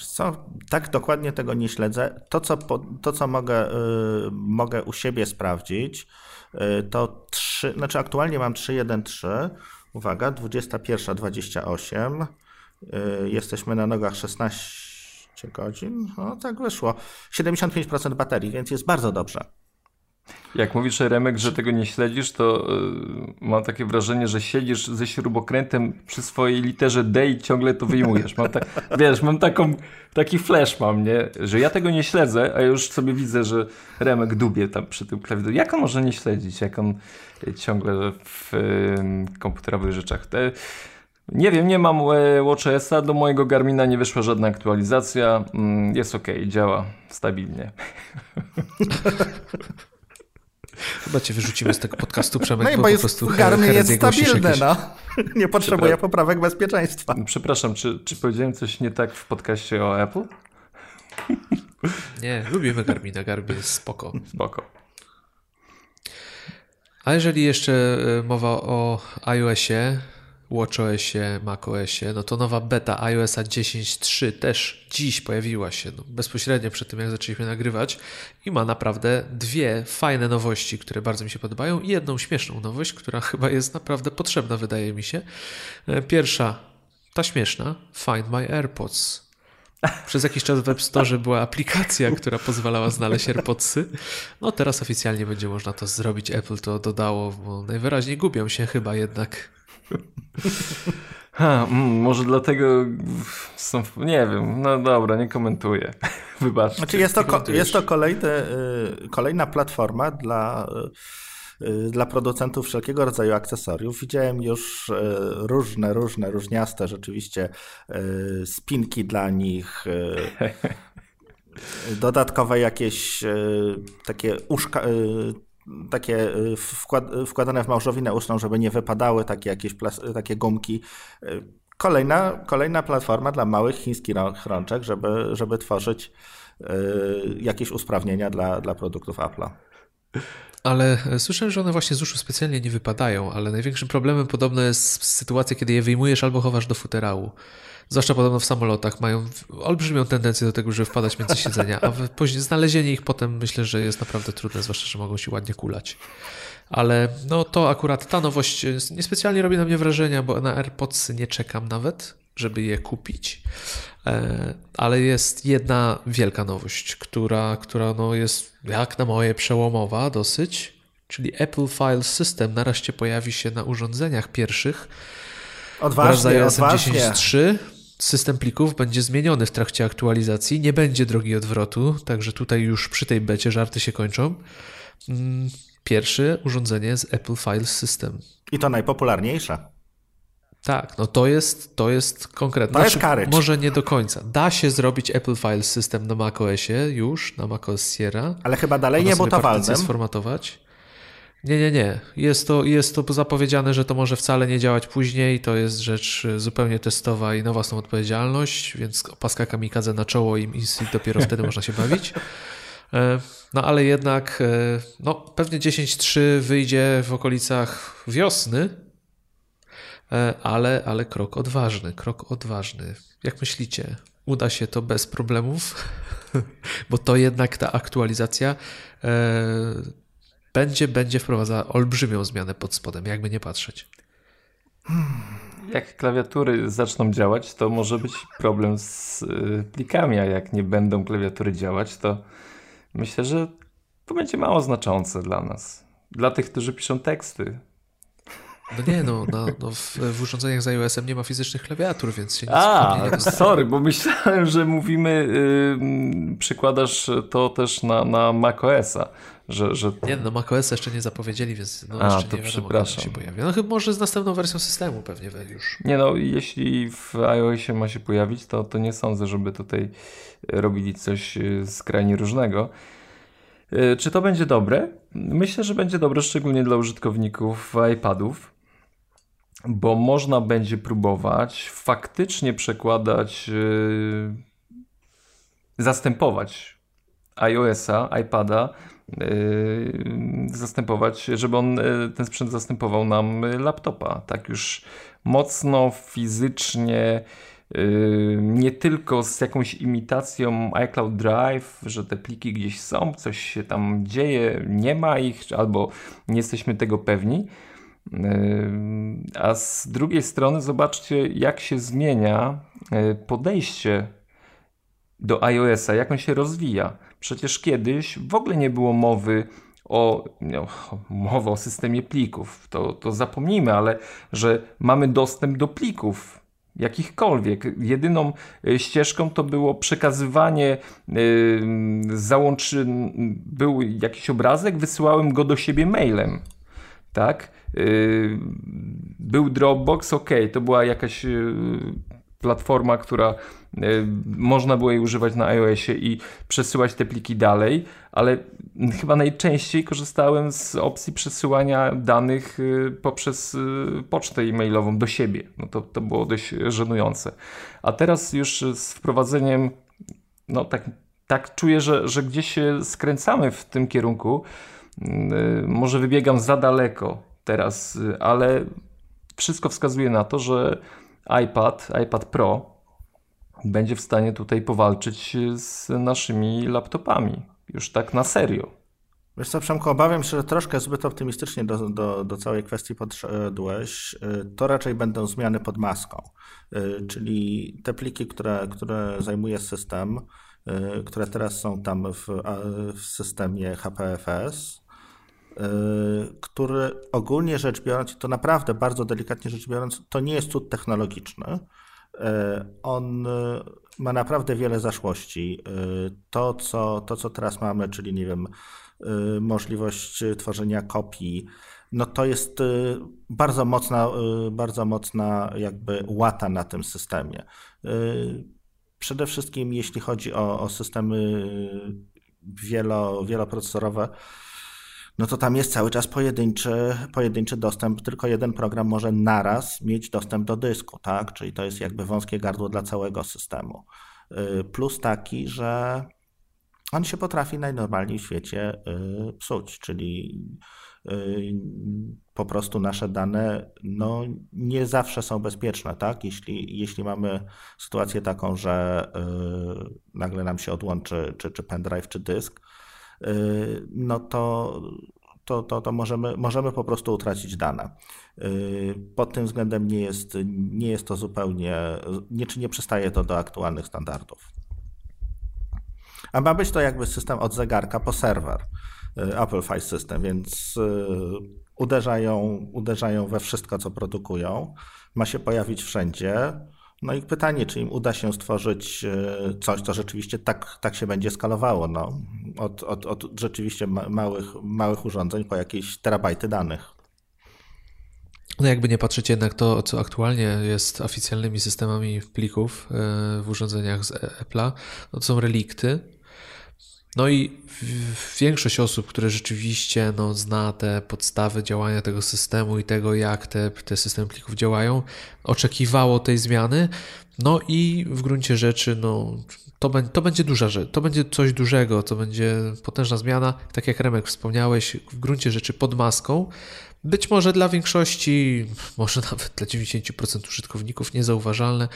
Co, tak dokładnie tego nie śledzę. To, co, to, co mogę, yy, mogę u siebie sprawdzić, to 3, znaczy aktualnie mam 3.1.3. Uwaga, 21.28. Yy, jesteśmy na nogach 16 godzin. No tak wyszło. 75% baterii, więc jest bardzo dobrze. Jak mówisz, Remek, że tego nie śledzisz, to yy, mam takie wrażenie, że siedzisz ze śrubokrętem przy swojej literze D i ciągle to wyjmujesz. Mam tak, wiesz, mam taką, taki flash mam, nie? Że ja tego nie śledzę, a już sobie widzę, że Remek dubie tam przy tym klawiaturze. Jak on może nie śledzić, jak on ciągle w yy, komputerowych rzeczach. Te, nie wiem, nie mam e, WatchOS-a, do mojego Garmina nie wyszła żadna aktualizacja. Mm, jest ok, działa stabilnie. Chyba cię wyrzucimy z tego podcastu, Przemek, no bo, bo jest, po prostu Garmin jest stabilny, no. Nie potrzebuje poprawek bezpieczeństwa. Przepraszam, czy, czy powiedziałem coś nie tak w podcaście o Apple? Nie, lubimy Garmina, Garmin jest spoko. Spoko. A jeżeli jeszcze e, mowa o iOSie, WatchOSie, macOSie, no to nowa beta iOSa 10.3 też dziś pojawiła się, no bezpośrednio przed tym jak zaczęliśmy nagrywać i ma naprawdę dwie fajne nowości, które bardzo mi się podobają i jedną śmieszną nowość, która chyba jest naprawdę potrzebna wydaje mi się. E, pierwsza, ta śmieszna, Find My AirPods. Przez jakiś czas w Web Store była aplikacja, która pozwalała znaleźć AirPodsy. No teraz oficjalnie będzie można to zrobić. Apple to dodało, bo najwyraźniej gubią się chyba jednak. Ha, mm, może dlatego są, nie wiem, no dobra, nie komentuję. Wybaczcie. Znaczy jest to, jest to kolejny, y, kolejna platforma dla, y, dla producentów wszelkiego rodzaju akcesoriów. Widziałem już y, różne, różne, różniaste rzeczywiście spinki dla nich, dodatkowe jakieś takie uszka, takie y, wkład, wkładane w małżowinę uszną, żeby nie wypadały takie jakieś takie gumki. Y, kolejna, kolejna platforma dla małych chińskich rączek, żeby, żeby tworzyć y, jakieś usprawnienia dla, dla produktów Apple'a. Ale e, słyszę, że one właśnie z uszu specjalnie nie wypadają, ale największym problemem podobno jest sytuacja, kiedy je wyjmujesz albo chowasz do futerału. Zwłaszcza podobno w samolotach mają olbrzymią tendencję do tego, żeby wpadać między siedzenia, a później znalezienie ich potem myślę, że jest naprawdę trudne, zwłaszcza, że mogą się ładnie kulać. Ale no to akurat ta nowość niespecjalnie robi na mnie wrażenia, bo na AirPods nie czekam nawet, żeby je kupić. E, ale jest jedna wielka nowość, która, która no jest jak na moje przełomowa dosyć, czyli Apple File System nareszcie pojawi się na urządzeniach pierwszych. Odważnie, wraz z iOS 10.3 system plików będzie zmieniony w trakcie aktualizacji, nie będzie drogi odwrotu, także tutaj już przy tej becie żarty się kończą. Mm, pierwsze urządzenie z Apple File System. I to najpopularniejsze. Tak, no to jest, to jest konkretne. To jest znaczy, Może nie do końca. Da się zrobić Apple File System na macOSie już, na macOS Sierra. Ale chyba dalej nie botowalnym. sformatować. Nie, nie, nie. Jest to, jest to zapowiedziane, że to może wcale nie działać później. To jest rzecz zupełnie testowa i na własną odpowiedzialność, więc paska kamikadze na czoło im i dopiero wtedy można się bawić. E, no ale jednak, e, no pewnie 10.3 wyjdzie w okolicach wiosny, e, ale, ale krok odważny, krok odważny. Jak myślicie, uda się to bez problemów? Bo to jednak ta aktualizacja będzie, będzie wprowadzała olbrzymią zmianę pod spodem, jakby nie patrzeć. Jak klawiatury zaczną działać, to może być problem z y, plikami, a jak nie będą klawiatury działać, to myślę, że to będzie mało znaczące dla nas. Dla tych, którzy piszą teksty. No nie, no, no, no w, w, urządzeniach z iOS-em nie ma fizycznych klawiatur, więc się nic A, nie sorry, bo myślałem, że mówimy, yy, przykładasz to też na, na macOS-a. Że, że... Nie, no macOS jeszcze nie zapowiedzieli, więc no A, jeszcze to nie wiadomo, przepraszam. się pojawi. No chyba może z następną wersją systemu pewnie już. Nie no, jeśli w iOSie ma się pojawić, to, to nie sądzę, żeby tutaj robili coś y, skrajnie różnego. Y, czy to będzie dobre? Myślę, że będzie dobre, szczególnie dla użytkowników iPadów bo można będzie próbować faktycznie przekładać, zastępować iOS-a, iPada, zastępować, żeby on, yy, ten sprzęt zastępował nam laptopa. Tak już mocno fizycznie, yy, nie tylko z jakąś imitacją iCloud Drive, że te pliki gdzieś są, coś się tam dzieje, nie ma ich, albo nie jesteśmy tego pewni a z drugiej strony zobaczcie, jak się zmienia podejście do iOS-a, jak on się rozwija. Przecież kiedyś w ogóle nie było mowy o, no, mowy o systemie plików. To, to zapomnijmy, ale że mamy dostęp do plików jakichkolwiek. Jedyną e, ścieżką to było przekazywanie, yy, załączy, był jakiś obrazek, wysyłałem go do siebie mailem, tak? Yy, był Dropbox, ok, to była jakaś yy, platforma, która można było jej używać na iOSie i przesyłać te pliki dalej, ale chyba najczęściej korzystałem z opcji przesyłania danych poprzez pocztę e-mailową do siebie. No to, to było dość żenujące. A teraz już z wprowadzeniem, no tak, tak czuję, że, że gdzieś się skręcamy w tym kierunku. Może wybiegam za daleko teraz, y, ale wszystko wskazuje na to, że iPad, iPad Pro będzie w stanie tutaj powalczyć z naszymi laptopami. Już tak na serio. Wiesz co, Przemku, obawiam się, że troszkę zbyt optymistycznie do, do, do całej kwestii podszedłeś. Y, to raczej będą zmiany pod maską. Y, czyli te pliki, które, które zajmuje system, które teraz są tam w, w systemie HPFS, który ogólnie rzecz biorąc, to naprawdę bardzo delikatnie rzecz biorąc, to nie jest cud technologiczny. Y, on y, ma naprawdę wiele zaszłości. To co, to, co teraz mamy, czyli nie wiem, możliwość tworzenia kopii, no to jest bardzo mocna, bardzo mocna jakby łata na tym systemie. Przede wszystkim jeśli chodzi o, o systemy wielo, wieloprocesorowe, no to tam jest cały czas pojedynczy, pojedynczy dostęp. Tylko jeden program może naraz mieć dostęp do dysku, tak? Czyli to jest jakby wąskie gardło dla całego systemu. Y, plus taki, że on się potrafi najnormalniej w świecie y, psuć, czyli y, po prostu nasze dane no, nie zawsze są bezpieczne, tak? Jeśli, jeśli mamy sytuację taką, że nagle nam się odłączy czy, czy pendrive, czy dysk, no to, to, to, to możemy, możemy po prostu utracić dane. Y, pod tym względem nie jest, nie jest to zupełnie, nie, czy nie przystaje to do aktualnych standardów. A ma być to jakby system od zegarka po serwer, y, Apple File System, więc uderzają, uderzają we wszystko, co produkują. Ma się pojawić wszędzie. No i pytanie, czy im uda się stworzyć e, coś, co rzeczywiście tak, tak się będzie skalowało, no, od, od, od rzeczywiście małych, małych urządzeń po jakieś terabajty danych. No jakby nie patrzeć jednak to, co aktualnie jest oficjalnymi systemami plików e, w urządzeniach z Apple'a, no to są relikty, no i większość osób, które rzeczywiście no, zna te podstawy działania tego systemu i tego, jak te, te systemy plików działają, oczekiwało tej zmiany. No i w gruncie rzeczy, no, to, to będzie duża rzecz, to będzie coś dużego, to będzie potężna zmiana. Tak jak Remek wspomniałeś, w gruncie rzeczy pod maską, być może dla większości, może nawet dla 90% użytkowników niezauważalne,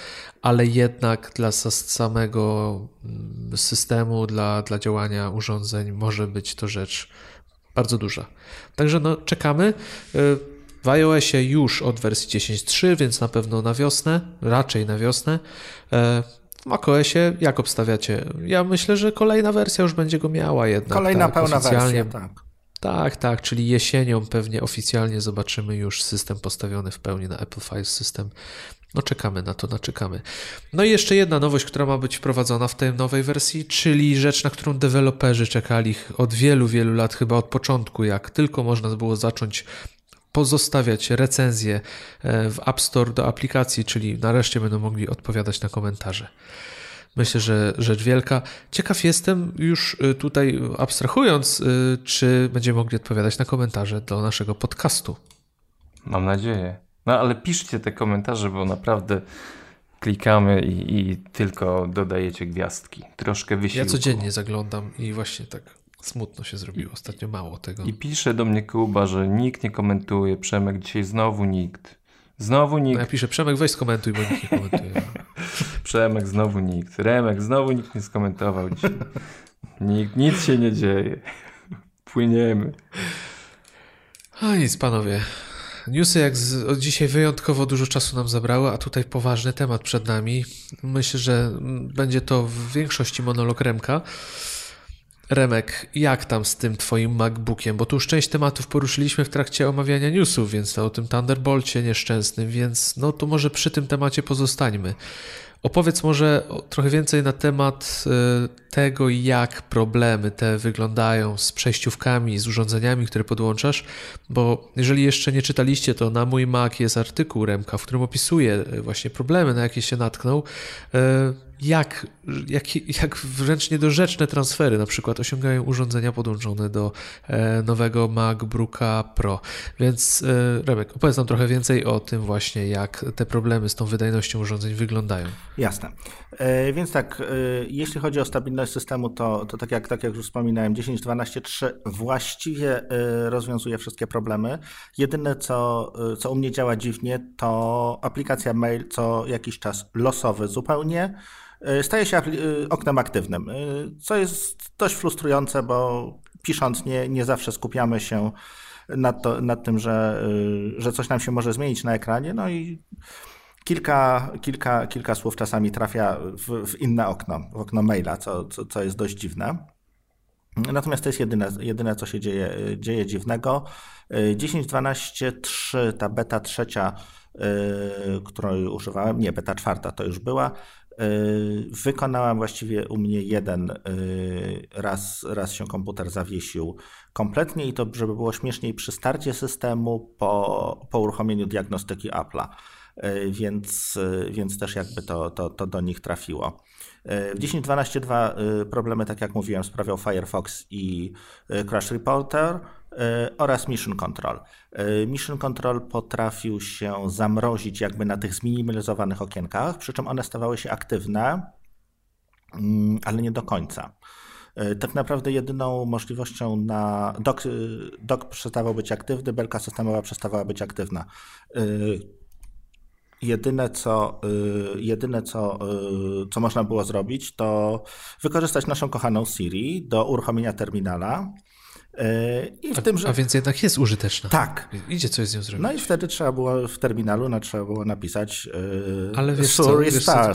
ale jednak dla samego mm, systemu, dla, dla działania urządzeń może być to rzecz bardzo duża. Także no, czekamy. Y, w iOSie już od wersji 10.3, więc na pewno na wiosnę, raczej na wiosnę. Y, w macOSie jak obstawiacie? Ja myślę, że kolejna wersja już będzie go miała jednak. Kolejna tak, pełna wersja, tak. Tak, tak, czyli jesienią pewnie oficjalnie zobaczymy już system postawiony w pełni na Apple File System. No czekamy na to, naczekamy. No i jeszcze jedna nowość, która ma być wprowadzona w tej nowej wersji, czyli rzecz, na którą deweloperzy czekali od wielu, wielu lat, chyba od początku, jak tylko można było zacząć pozostawiać recenzje e, w App Store do aplikacji, czyli nareszcie będą mogli odpowiadać na komentarze. Myślę, że rzecz wielka. Ciekaw jestem, już y, tutaj abstrahując, y, czy będziemy mogli odpowiadać na komentarze do naszego podcastu. Mam nadzieję. No ale piszcie te komentarze, bo naprawdę klikamy i, i tylko dodajecie gwiazdki. Troszkę wysiłku. Ja codziennie zaglądam i właśnie tak smutno się zrobiło. Ostatnio mało tego. I pisze do mnie Kuba, że nikt nie komentuje. Przemek, dzisiaj znowu nikt. Znowu nikt. No ja piszę, Przemek, weź skomentuj, bo nikt nie komentuje. Przemek, znowu nikt. Remek, znowu nikt nie skomentował dzisiaj. Nikt, nic się nie dzieje. Płyniemy. A nic, panowie. Newsy jak z, od dzisiaj wyjątkowo dużo czasu nam zabrały, a tutaj poważny temat przed nami. Myślę, że będzie to w większości monolog Remka. Remek, jak tam z tym twoim MacBookiem? Bo tu już część tematów poruszyliśmy w trakcie omawiania newsów, więc o tym Thunderbolcie nieszczęsnym, więc no to może przy tym temacie pozostańmy. Opowiedz może trochę więcej na temat y, tego, jak problemy te wyglądają z przejściówkami, z urządzeniami, które podłączasz, bo jeżeli jeszcze nie czytaliście, to na mój Mac jest artykuł Remka, w którym opisuje y, właśnie problemy, na jakie się natknął. Jak, jak, jak wręcz niedorzeczne transfery na przykład osiągają urządzenia podłączone do e, nowego MacBooka Pro. Więc e, Remek, opowiedz nam trochę więcej o tym właśnie, jak te problemy z tą wydajnością urządzeń wyglądają. Jasne. E, więc tak, e, jeśli chodzi o stabilność systemu, to, to tak, jak, tak jak już wspominałem, 10.12.3 właściwie e, rozwiązuje wszystkie problemy. Jedyne, co, co u mnie działa dziwnie, to aplikacja mail co jakiś czas losowy zupełnie staje się oknem aktywnym, co jest dość frustrujące, bo pisząc nie, nie zawsze skupiamy się nad, to, nad tym, że, że coś nam się może zmienić na ekranie, no i kilka, kilka, kilka słów czasami trafia w, w inne okno, w okno maila, co, co, co jest dość dziwne. Natomiast to jest jedyne, jedyne co się dzieje, dzieje dziwnego. 10.12.3, ta beta trzecia, której używałem, nie, beta czwarta to już była, Yy, wykonałam właściwie u mnie jeden, yy, raz, raz się komputer zawiesił kompletnie i to, żeby było śmieszniej, przy starcie systemu po, po uruchomieniu diagnostyki Apple'a, yy, więc, więc też jakby to, to, to do nich trafiło. W 10.12.2 problemy, tak jak mówiłem, sprawiał Firefox i Crash Reporter. E, oraz Mission Control. E, Mission Control potrafił się zamrozić jakby na tych zminimalizowanych okienkach, przy czym one stawały się aktywne, mm, ale nie do końca. E, tak naprawdę jedyną możliwością na dock, dock przestawał być aktywny, belka systemowa przestawała być aktywna. Jedyne co, jedyne co, co można było zrobić, to wykorzystać naszą kochaną Siri do uruchomienia terminala E, I w a, tym, że... a więc jednak jest użyteczna. Tak. Idzie coś z nią zrobić. No i wtedy trzeba było w terminalu no, trzeba było napisać yy, ale wiesz co, wiesz co,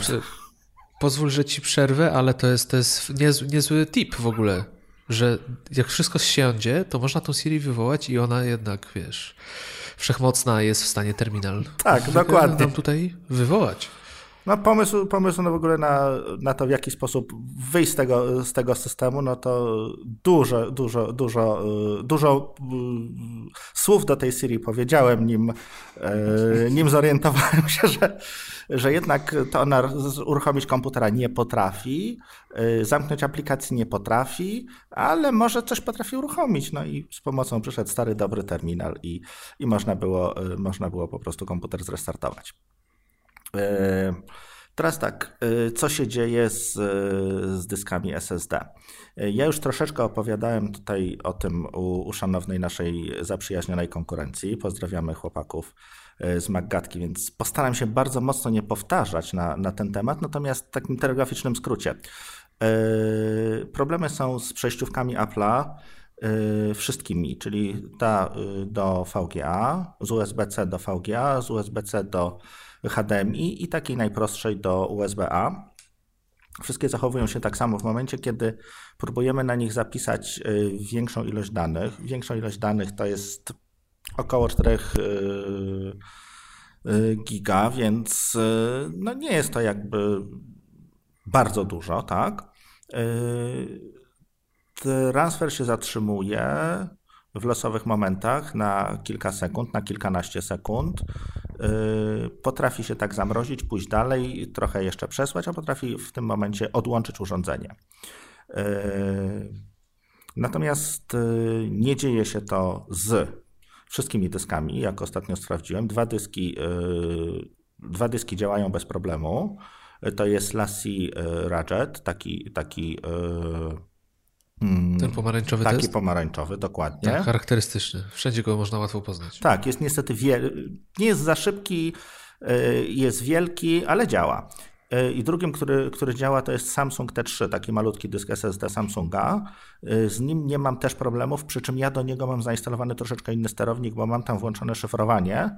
pozwól, że ci przerwę, ale to jest, to jest niezły, niezły tip w ogóle, że jak wszystko siądzie, to można tą Siri wywołać i ona jednak, wiesz, wszechmocna jest w stanie terminal. Tak, dokładnie. Nam tutaj wywołać. No pomysł, pomysł no w ogóle na, na to, w jaki sposób wyjść z tego, z tego systemu, no to dużo, dużo, dużo, y, dużo y, słów do tej Siri powiedziałem, nim, y, nim zorientowałem się, że, że jednak to ona uruchomić komputera nie potrafi, zamknąć aplikacji nie potrafi, ale może coś potrafi uruchomić. No i z pomocą przyszedł stary, dobry terminal i, i można, było, można było po prostu komputer zrestartować. E, teraz tak, e, co się dzieje z, z dyskami SSD? E, ja już troszeczkę opowiadałem tutaj o tym u, u szanownej naszej zaprzyjaźnionej konkurencji. Pozdrawiamy chłopaków z Maggatki, więc postaram się bardzo mocno nie powtarzać na, na ten temat, natomiast w takim telegraficznym skrócie. Problemy są z przejściówkami Apple'a, wszystkimi, czyli ta do VGA, z USB-C do VGA, z USB-C do HDMI i takiej najprostszej do USB-A. Wszystkie zachowują się tak samo. W momencie, kiedy próbujemy na nich zapisać większą ilość danych, większą ilość danych to jest około 4 giga, więc no nie jest to jakby bardzo dużo, tak? Transfer się zatrzymuje w losowych momentach na kilka sekund, na kilkanaście sekund. Yy, potrafi się tak zamrozić, pójść dalej, trochę jeszcze przesłać, a potrafi w tym momencie odłączyć urządzenie. Yy, natomiast yy, nie dzieje się to z wszystkimi dyskami, jak ostatnio sprawdziłem. Dwa dyski, dwa dyski działają bez problemu. To jest Lassie Rajet, taki, taki Ten pomarańczowy Taki test? pomarańczowy, dokładnie. Tak, charakterystyczny. Wszędzie go można łatwo poznać. Tak, jest niestety wiel... nie jest za szybki, y, jest wielki, ale działa. Y, I drugim, który, który działa, to jest Samsung T3, taki malutki dysk SSD Samsunga. Y, z nim nie mam też problemów, przy czym ja do niego mam zainstalowany troszeczkę inny sterownik, bo mam tam włączone szyfrowanie.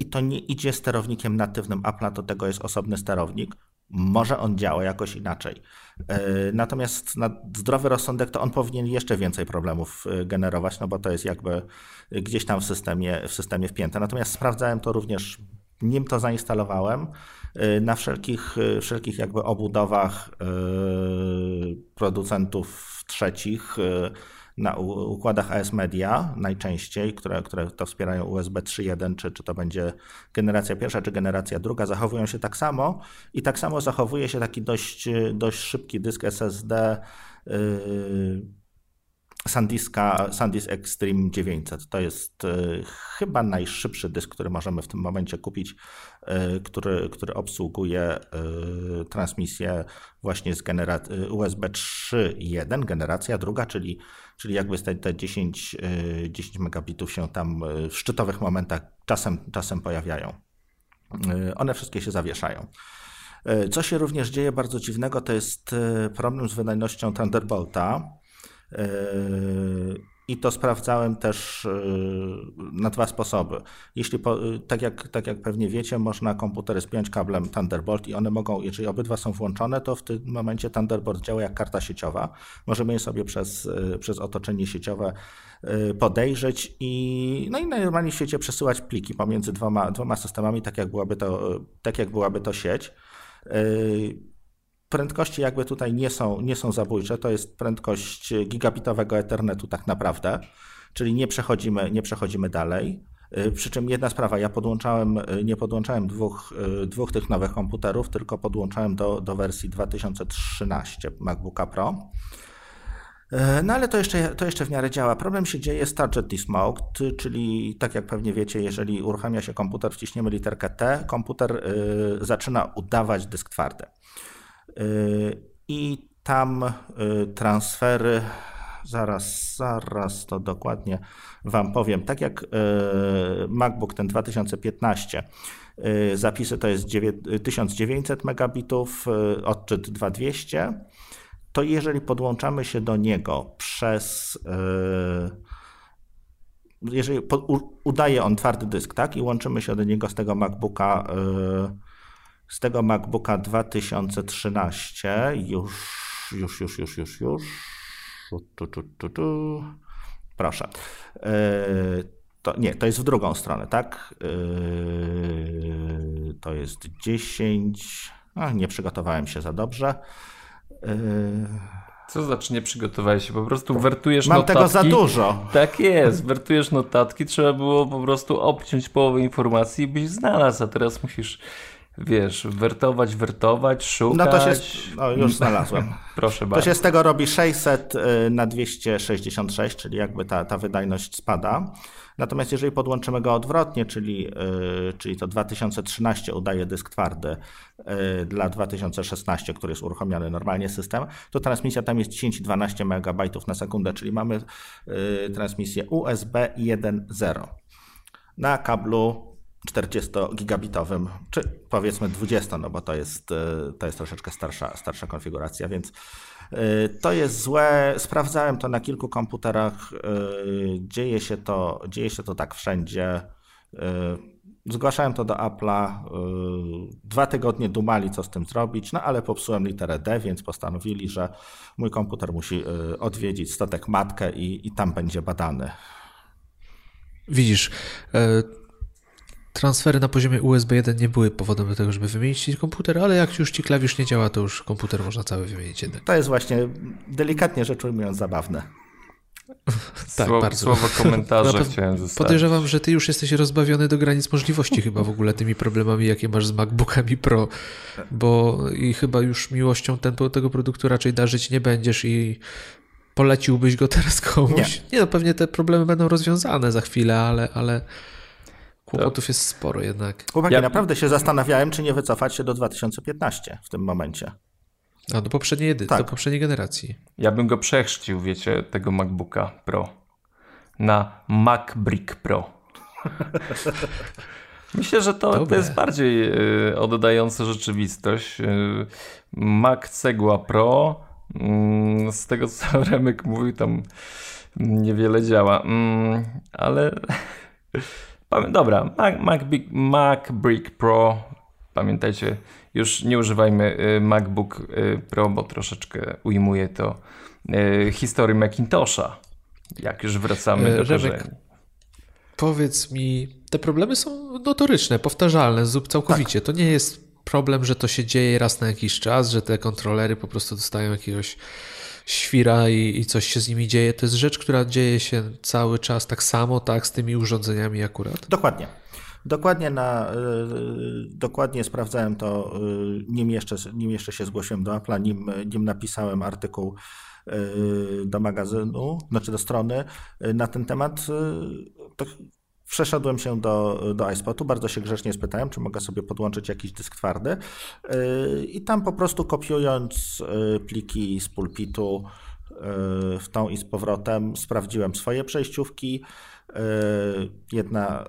I to nie idzie sterownikiem natywnym Apple'a, do tego jest osobny sterownik. Może on działa jakoś inaczej. E, natomiast na zdrowy rozsądek to on powinien jeszcze więcej problemów e, generować, no bo to jest jakby gdzieś tam w systemie, w systemie wpięte. Natomiast sprawdzałem to również, nim to zainstalowałem, e, na wszelkich, wszelkich jakby obudowach producentów trzecich na układach AS Media najczęściej, które, które to wspierają USB 3.1, czy, czy to będzie generacja pierwsza, czy generacja druga, zachowują się tak samo i tak samo zachowuje się taki dość, dość szybki dysk SSD yy, SanDiska, SanDisk Extreme 900. To jest y, chyba najszybszy dysk, który możemy w tym momencie kupić, który, który obsługuje y, transmisję właśnie z genera- USB 3.1, generacja druga, czyli, czyli jakby te, te 10, 10 megabitów się tam w szczytowych momentach czasem, czasem pojawiają. One wszystkie się zawieszają. Co się również dzieje bardzo dziwnego, to jest problem z wydajnością Thunderbolta. I to sprawdzałem też e, na dwa sposoby. Jeśli, po, tak, jak, tak jak pewnie wiecie, można komputery spiąć kablem Thunderbolt i one mogą, jeżeli obydwa są włączone, to w tym momencie Thunderbolt działa jak karta sieciowa. Możemy je sobie przez, e, przez otoczenie sieciowe e, podejrzeć i, no i normalnie w świecie przesyłać pliki pomiędzy dwoma, dwoma systemami, tak jak byłaby to, tak jak byłaby to sieć. Prędkości jakby tutaj nie są, nie są zabójcze, to jest prędkość gigabitowego Ethernetu tak naprawdę, czyli nie przechodzimy, nie przechodzimy dalej. Y, przy czym jedna sprawa, ja podłączałem, y, nie podłączałem dwóch, y, dwóch tych nowych komputerów, tylko podłączałem do, do wersji 2013 MacBooka Pro. No ale to jeszcze, to jeszcze w miarę działa. Problem się dzieje z Target Desmoked, czyli tak jak pewnie wiecie, jeżeli uruchamia się komputer, wciśniemy literkę T, komputer y, zaczyna udawać dysk twardy. I tam y, transfery, zaraz, zaraz to dokładnie Wam powiem. Tak jak y, MacBook ten 2015, y, zapisy to jest 1900 megabitów, odczyt 2200, to jeżeli podłączamy się do niego przez jeżeli udaje on twardy dysk, tak, i łączymy się do niego z tego MacBooka z tego MacBooka 2013 już, już, już, już, już, już. Tu, tu, tu, tu. Proszę. Yy, to, nie, to jest w drugą stronę, tak? Yy, to jest 10. A, nie przygotowałem się za dobrze. Yy, co znaczy nie przygotowałeś się? Po prostu wertujesz Mam notatki. tego za dużo. Tak jest, wertujesz notatki. Trzeba było po prostu obciąć połowę informacji i byś znalazł, a teraz musisz wiesz, wertować, wertować, szukać. No to się, no już znalazłem. Proszę bardzo. To się z tego robi 600 y, na 266, czyli jakby ta, ta wydajność spada. Natomiast jeżeli podłączymy go odwrotnie, czyli, yy, czyli to 2013 udaje dysk twardy yy, dla 2016, który jest uruchomiony normalnie system, to transmisja tam jest 10-12 MB na sekundę, czyli mamy yy, transmisję USB 1.0 na kablu 40-gigabitowym, czy powiedzmy 20, no bo to jest, e, to jest troszeczkę starsza, starsza konfiguracja, więc e, to jest złe. Sprawdzałem to na kilku komputerach. E, dzieje się to, dzieje się to tak wszędzie. Zgłaszałem to do Apple'a. Dwa tygodnie dumali, co z tym zrobić, no ale popsułem literę D, więc postanowili, że mój komputer musi odwiedzić statek matkę i, i tam będzie badany. Widzisz, transfery na poziomie USB 1 nie były powodem do tego, żeby wymienić ci komputer, ale jak już ci klawisz nie działa, to już komputer można cały wymienić jednak. To jest właśnie delikatnie rzecz ujmując zabawne. tak, słowo, bardzo. Słowo komentarza chciałem zostawić. Podejrzewam, że ty już jesteś rozbawiony do granic możliwości chyba w ogóle tymi problemami, jakie masz z MacBookami Pro, bo i chyba już miłością ten, tego produktu raczej darzyć nie będziesz i poleciłbyś go teraz komuś? Nie, nie no pewnie te problemy będą rozwiązane za chwilę, ale, ale kłopotów jest sporo jednak. Chłopaki, ja... naprawdę się zastanawiałem, czy nie wycofać się do 2015 w tym momencie. A do poprzedniej edycji, tak. do poprzedniej generacji. Ja bym go przechrzcił, wiecie, tego MacBooka Pro na MacBrick Pro. Myślę, że to, to jest bardziej y, oddające rzeczywistość. Y, Mac Cegła Pro Mm, z tego co Remek mówił, tam niewiele działa. Mm, ale dobra, Mac, Mac, Mac Brick Pro. Pamiętajcie, już nie używajmy y, MacBook y, Pro, bo troszeczkę ujmuje to y, historii Macintosha. Jak już wracamy do Remek, Powiedz mi, te problemy są notoryczne, powtarzalne, całkowicie. Tak. To nie jest problem, że to się dzieje raz na jakiś czas, że te kontrolery po prostu dostają jakiegoś świra i, i, coś się z nimi dzieje. To jest rzecz, która dzieje się cały czas tak samo, tak, z tymi urządzeniami akurat. Dokładnie. Dokładnie, na, yy, dokładnie sprawdzałem to, yy, nim, jeszcze, nim jeszcze się zgłosiłem do Apple'a, nim, nim napisałem artykuł yy, do magazynu, znaczy do strony na ten temat. To Przeszedłem się do, do iSpotu, bardzo się grzecznie spytałem, czy mogę sobie podłączyć jakiś dysk twardy. Yy, I tam po prostu kopiując yy, pliki z pulpitu yy, w tą i z powrotem, sprawdziłem swoje przejściówki. Jedna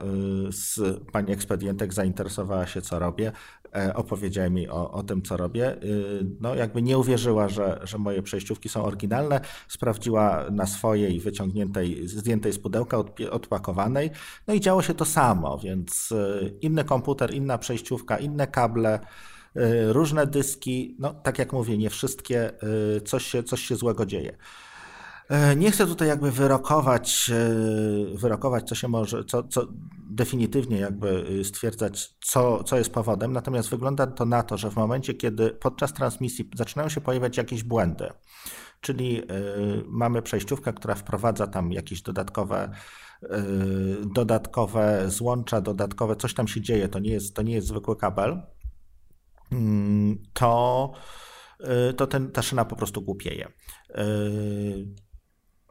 z pani ekspedientek zainteresowała się, co robię. E, opowiedziała mi o, o tym, co robię. Y, no, jakby nie uwierzyła, że, że moje przejściówki są oryginalne. Sprawdziła na swojej wyciągniętej, zdjętej z pudełka, odpakowanej. No i działo się to samo, więc y, inny komputer, inna przejściówka, inne kable, y, różne dyski. No, tak jak mówię, nie wszystkie, coś się, coś się złego dzieje. E, nie chcę tutaj jakby wyrokować, e, wyrokować co się może, co, co definitywnie jakby y, stwierdzać, co, co jest powodem, natomiast wygląda to na to, że w momencie, kiedy podczas transmisji zaczynają się pojawiać jakieś błędy, czyli y, mamy przejściówkę, która wprowadza tam jakieś dodatkowe dodatkowe złącza, dodatkowe, coś tam się dzieje, to nie jest, to nie jest zwykły kabel, mm, to, to ten, ta szyna po prostu głupieje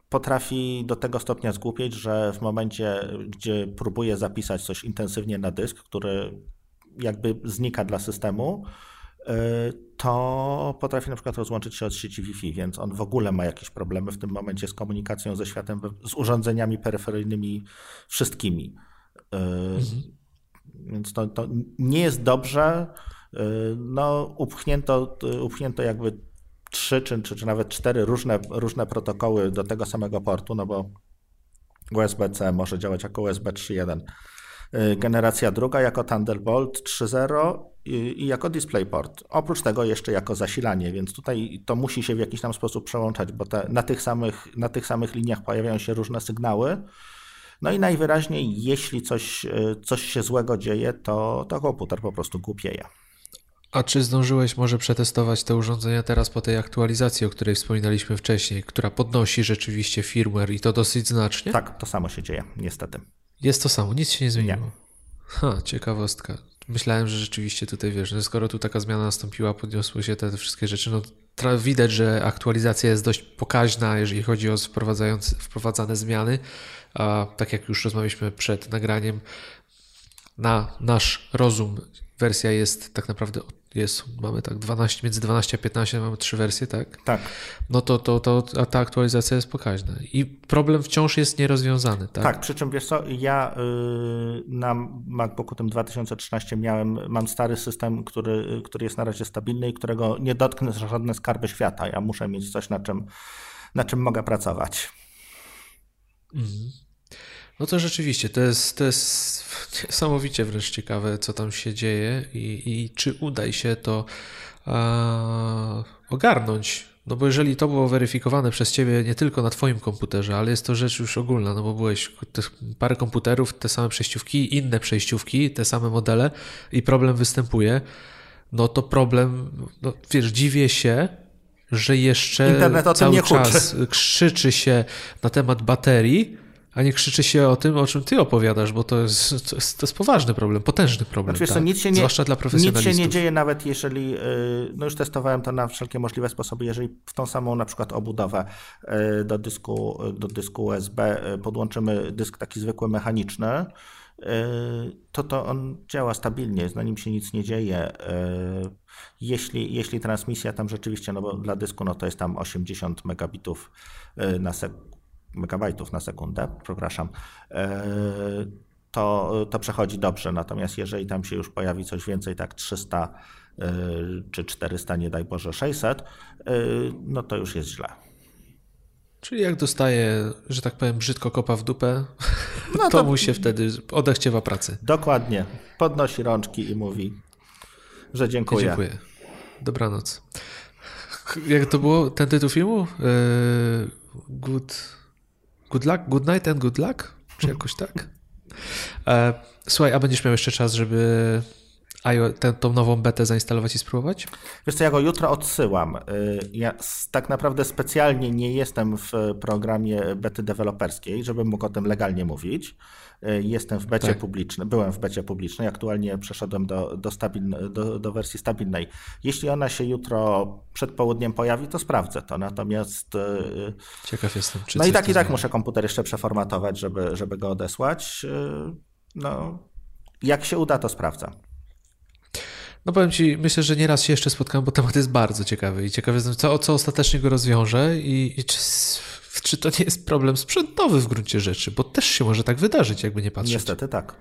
potrafi do tego stopnia zgłupieć, że w momencie, gdzie próbuje zapisać coś intensywnie na dysk, który jakby znika dla systemu, y, to potrafi na przykład rozłączyć się od sieci Wi-Fi, więc on w ogóle ma jakieś problemy w tym momencie z komunikacją ze światem, z urządzeniami peryferyjnymi wszystkimi. Y, mhm. Więc to, to nie jest dobrze. Y, no, upchnięto, upchnięto jakby trzy czy, czy, czy nawet cztery różne, różne protokoły do tego samego portu, no bo USB-C może działać jako USB 3.1. Y, generacja druga jako Thunderbolt 3.0 i, i jako DisplayPort. Oprócz tego jeszcze jako zasilanie, więc tutaj to musi się w jakiś tam sposób przełączać, bo te, na, tych samych, na tych samych liniach pojawiają się różne sygnały. No i najwyraźniej, jeśli coś, y, coś się złego dzieje, to, to komputer po prostu głupieje. A czy zdążyłeś może przetestować te urządzenia teraz po tej aktualizacji, o której wspominaliśmy wcześniej, która podnosi rzeczywiście firmware i to dosyć znacznie? Tak, to samo się dzieje, niestety. Jest to samo, nic się nie zmieniło. Nie. Ha, ciekawostka. Myślałem, że rzeczywiście tutaj wiesz, że skoro tu taka zmiana nastąpiła, podniosły się te, te wszystkie rzeczy, no widać, że aktualizacja jest dość pokaźna, jeżeli chodzi o wprowadzane zmiany. A tak jak już rozmawialiśmy przed nagraniem, na nasz rozum wersja jest tak naprawdę jest, mamy tak 12, między 12 a 15 mamy trzy wersje, tak? Tak. No to, to, to ta aktualizacja jest pokaźna. I problem wciąż jest nierozwiązany, tak? Tak, przy czym wiesz co, ja yy, na MacBooku tym 2013 miałem, mam stary system, który, który jest na razie stabilny i którego nie dotknę żadne skarby świata. Ja muszę mieć coś, na czym, na czym mogę pracować. Mhm. No to rzeczywiście, to jest, to jest niesamowicie wręcz ciekawe, co tam się dzieje i, i czy uda się to a, ogarnąć. No bo jeżeli to było weryfikowane przez ciebie nie tylko na twoim komputerze, ale jest to rzecz już ogólna, no bo byłeś parę komputerów, te same przejściówki, inne przejściówki, te same modele i problem występuje, no to problem, no wiesz, dziwię się, że jeszcze cały czas krzyczy się na temat baterii, a nie krzyczy się o tym, o czym ty opowiadasz, bo to jest, to jest, to jest poważny problem, potężny problem. Znaczy, tak? nic się nie, Zwłaszcza dla profesjonalistów. Nic się nie dzieje nawet jeżeli, y, no już testowałem to na wszelkie możliwe sposoby, jeżeli w tą samą na przykład obudowę y, do dysku, do dysku USB y, podłączymy dysk taki zwykły mechaniczny, to to on działa stabilnie, na nim się nic nie dzieje. Jeśli, jeśli transmisja tam rzeczywiście, no bo dla dysku no to jest tam 80 megabitów na sekundę, megabajtów na sekundę, przepraszam, e, to, to przechodzi dobrze. Natomiast jeżeli tam się już pojawi coś więcej, tak 300 e, czy 400, nie daj Boże 600, e, no to już jest źle. Czyli jak dostaje, że tak powiem, brzydko kopa w dupę, no to, to mu się wtedy odechciewa pracy. Dokładnie. Podnosi rączki i mówi, że dziękuję. dziękuję. Dobranoc. Jak to było ten tytuł filmu? Good Good luck, good night and good luck? Czy jakoś tak? E, słuchaj, a będziesz miał jeszcze czas, żeby tę, tą nową betę zainstalować i spróbować? Wiesz co, ja go jutro odsyłam. Y, ja tak naprawdę specjalnie nie jestem w programie bety deweloperskiej, żebym mógł o tym legalnie mówić. Y, jestem w becie tak. publicznej, byłem w becie publicznej, aktualnie przeszedłem do, do, stabilne, do, do, wersji stabilnej. Jeśli ona się jutro przed południem pojawi, to sprawdzę to. Natomiast. Y, Ciekaw jestem. Czy no i tak i tak muszę komputer jeszcze przeformatować, żeby, żeby go odesłać. No, jak się uda, to sprawdzę. No powiem Ci, myślę, że nieraz się jeszcze spotkam, bo temat jest bardzo ciekawy i ciekawy jestem, co, co ostatecznie go rozwiąże i, i czy, czy, to nie jest problem sprzętowy w gruncie rzeczy, bo też się może tak wydarzyć, jakby nie patrzeć. Niestety tak.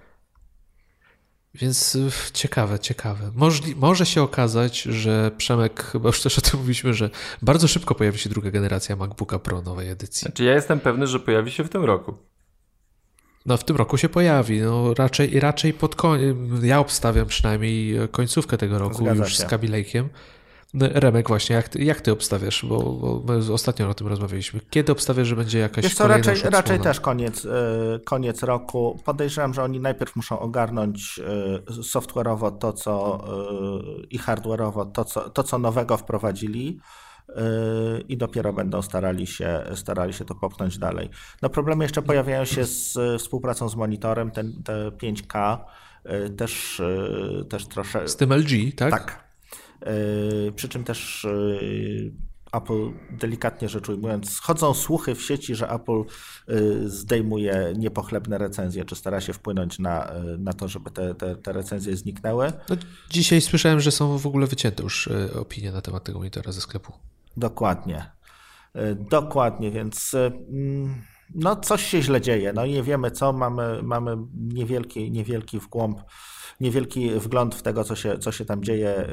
Więc y, ciekawe, ciekawe. Możli, może się okazać, że Przemek, chyba już też o tym mówiliśmy, że bardzo szybko pojawi się druga generacja MacBooka Pro nowej edycji. Znaczy ja jestem pewny, że pojawi się w tym roku. No w tym roku się pojawi. No raczej, raczej pod koniec. Ja obstawiam przynajmniej końcówkę tego roku Zgadza już się. z Kaby Lake'iem. No, Remek, właśnie, jak ty, jak ty obstawiasz? Bo, bo, my ostatnio o tym rozmawialiśmy. Kiedy obstawiasz, że będzie jakaś Wiesz co, raczej, raczej też koniec, e, koniec roku. Podejrzewam, że oni najpierw muszą ogarnąć e, software'owo to, co e, i hardware'owo to co, to, co nowego wprowadzili i dopiero będą starali się, starali się to popchnąć dalej. No problemy jeszcze pojawiają się z współpracą z monitorem, ten, te 5K też, też troszkę... Z tym LG, tak? Tak. Przy czym też Apple, delikatnie rzecz ujmując, chodzą słuchy w sieci, że Apple zdejmuje niepochlebne recenzje, czy stara się wpłynąć na, na to, żeby te, te, te recenzje zniknęły. No, dzisiaj słyszałem, że są w ogóle wycięte już opinie na temat tego monitora ze sklepu. Dokładnie. E, dokładnie, więc e, mm, no coś się źle dzieje. No nie wiemy co, mamy, mamy niewielki, niewielki wgłąb, niewielki wgląd w tego, co się, co się tam dzieje e,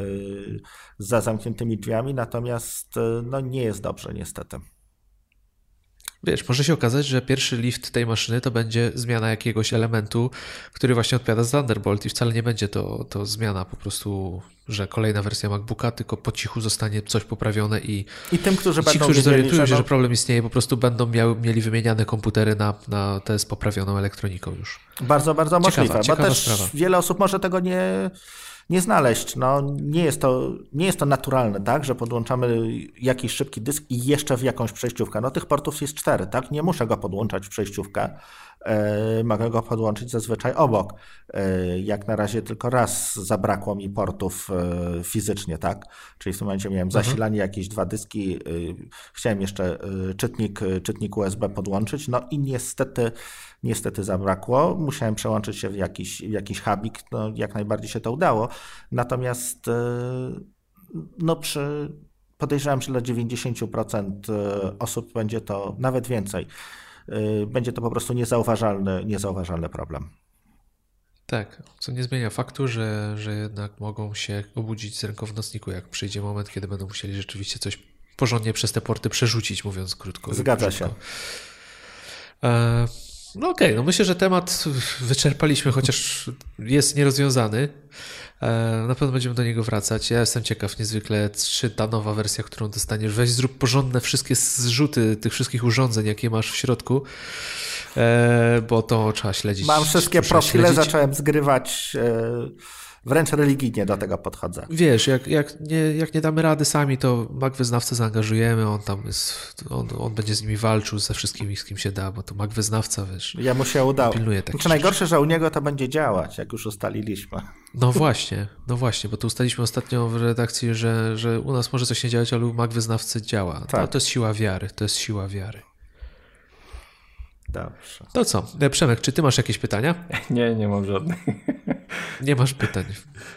za zamkniętymi drzwiami, natomiast no nie jest dobrze niestety. Wiesz, może się okazać, że pierwszy lift tej maszyny to będzie zmiana jakiegoś elementu, który właśnie odpowiada za Thunderbolt i wcale nie będzie to, to zmiana po prostu, że kolejna wersja MacBooka, tylko po cichu zostanie coś poprawione i, I tym, którzy i ci, którzy zorientują się, że problem istnieje, po prostu będą miały, mieli wymieniane komputery na, na te z poprawioną elektroniką już. Bardzo, bardzo ciekawa, możliwe, ciekawa bo też sprawa. wiele osób może tego nie nie znaleźć. No, nie, jest to, nie jest to naturalne, tak, że podłączamy jakiś szybki dysk i jeszcze w jakąś przejściówkę. No tych portów jest cztery, tak? Nie muszę go podłączać w przejściówkę. E, mogę go podłączyć zazwyczaj obok. E, jak na razie tylko raz zabrakło mi portów e, fizycznie, tak? Czyli w tym momencie miałem mhm. zasilanie, jakieś dwa dyski, chciałem jeszcze czytnik, czytnik USB podłączyć, no i niestety niestety zabrakło. Musiałem przełączyć się w jakiś, w jakiś hubik, no jak najbardziej się to udało. Natomiast no przy, podejrzewam, że dla 90% osób będzie to nawet więcej będzie to po prostu niezauważalny, niezauważalny problem. Tak, co nie zmienia faktu, że, że jednak mogą się obudzić z ręką w nocniku, jak przyjdzie moment, kiedy będą musieli rzeczywiście coś porządnie przez te porty przerzucić, mówiąc krótko. Zgadza się. No okej, okay, no myślę, że temat wyczerpaliśmy, chociaż jest nierozwiązany. E, na pewno będziemy do niego wracać. Ja jestem ciekaw niezwykle, czy ta nowa wersja, którą dostaniesz, weź zrób porządne wszystkie zrzuty tych wszystkich urządzeń, jakie masz w środku, e, bo to trzeba śledzić. Mam wszystkie profile, śledzić. zacząłem zgrywać e, wręcz religijnie do tego podchodzę. Wiesz, jak, jak, nie, jak nie damy rady sami, to Mac wyznawcę zaangażujemy, on tam jest, on, on będzie z nimi walczył ze wszystkimi, z kim się da, bo to Mac wyznawca, wiesz. Ja mu się udało. Pilnuje tak znaczy, najgorsze, że u niego to będzie działać, jak już ustaliliśmy. No właśnie, no właśnie, bo tu ustaliliśmy ostatnio w redakcji, że, że u nas może coś nie działać, ale u Mac wyznawcy działa. Tak. No, to jest siła wiary, to jest siła wiary. Dobrze. To co? E, Przemek, czy ty masz jakieś pytania? Nie, nie mam żadnych. Nie masz pytań.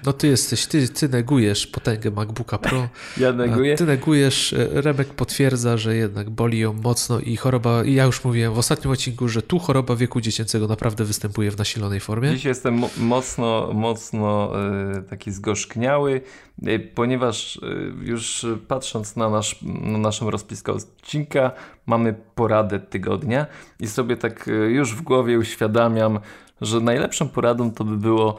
No ty jesteś, ty, ty negujesz potęgę MacBooka Pro. Ja neguję. Ty negujesz, e, Remek potwierdza, że jednak boli ją mocno i choroba, i ja już mówiłem w ostatnim odcinku, że tu choroba wieku dziecięcego naprawdę występuje w nasilonej formie. Dziś jestem mocno, mocno e, taki zgorzkniały, ponieważ już patrząc na, nasz, na naszą rozpiskę odcinka, mamy poradę tygodnia i sobie tak już w głowie uświadamiam, że najlepszą poradą to by było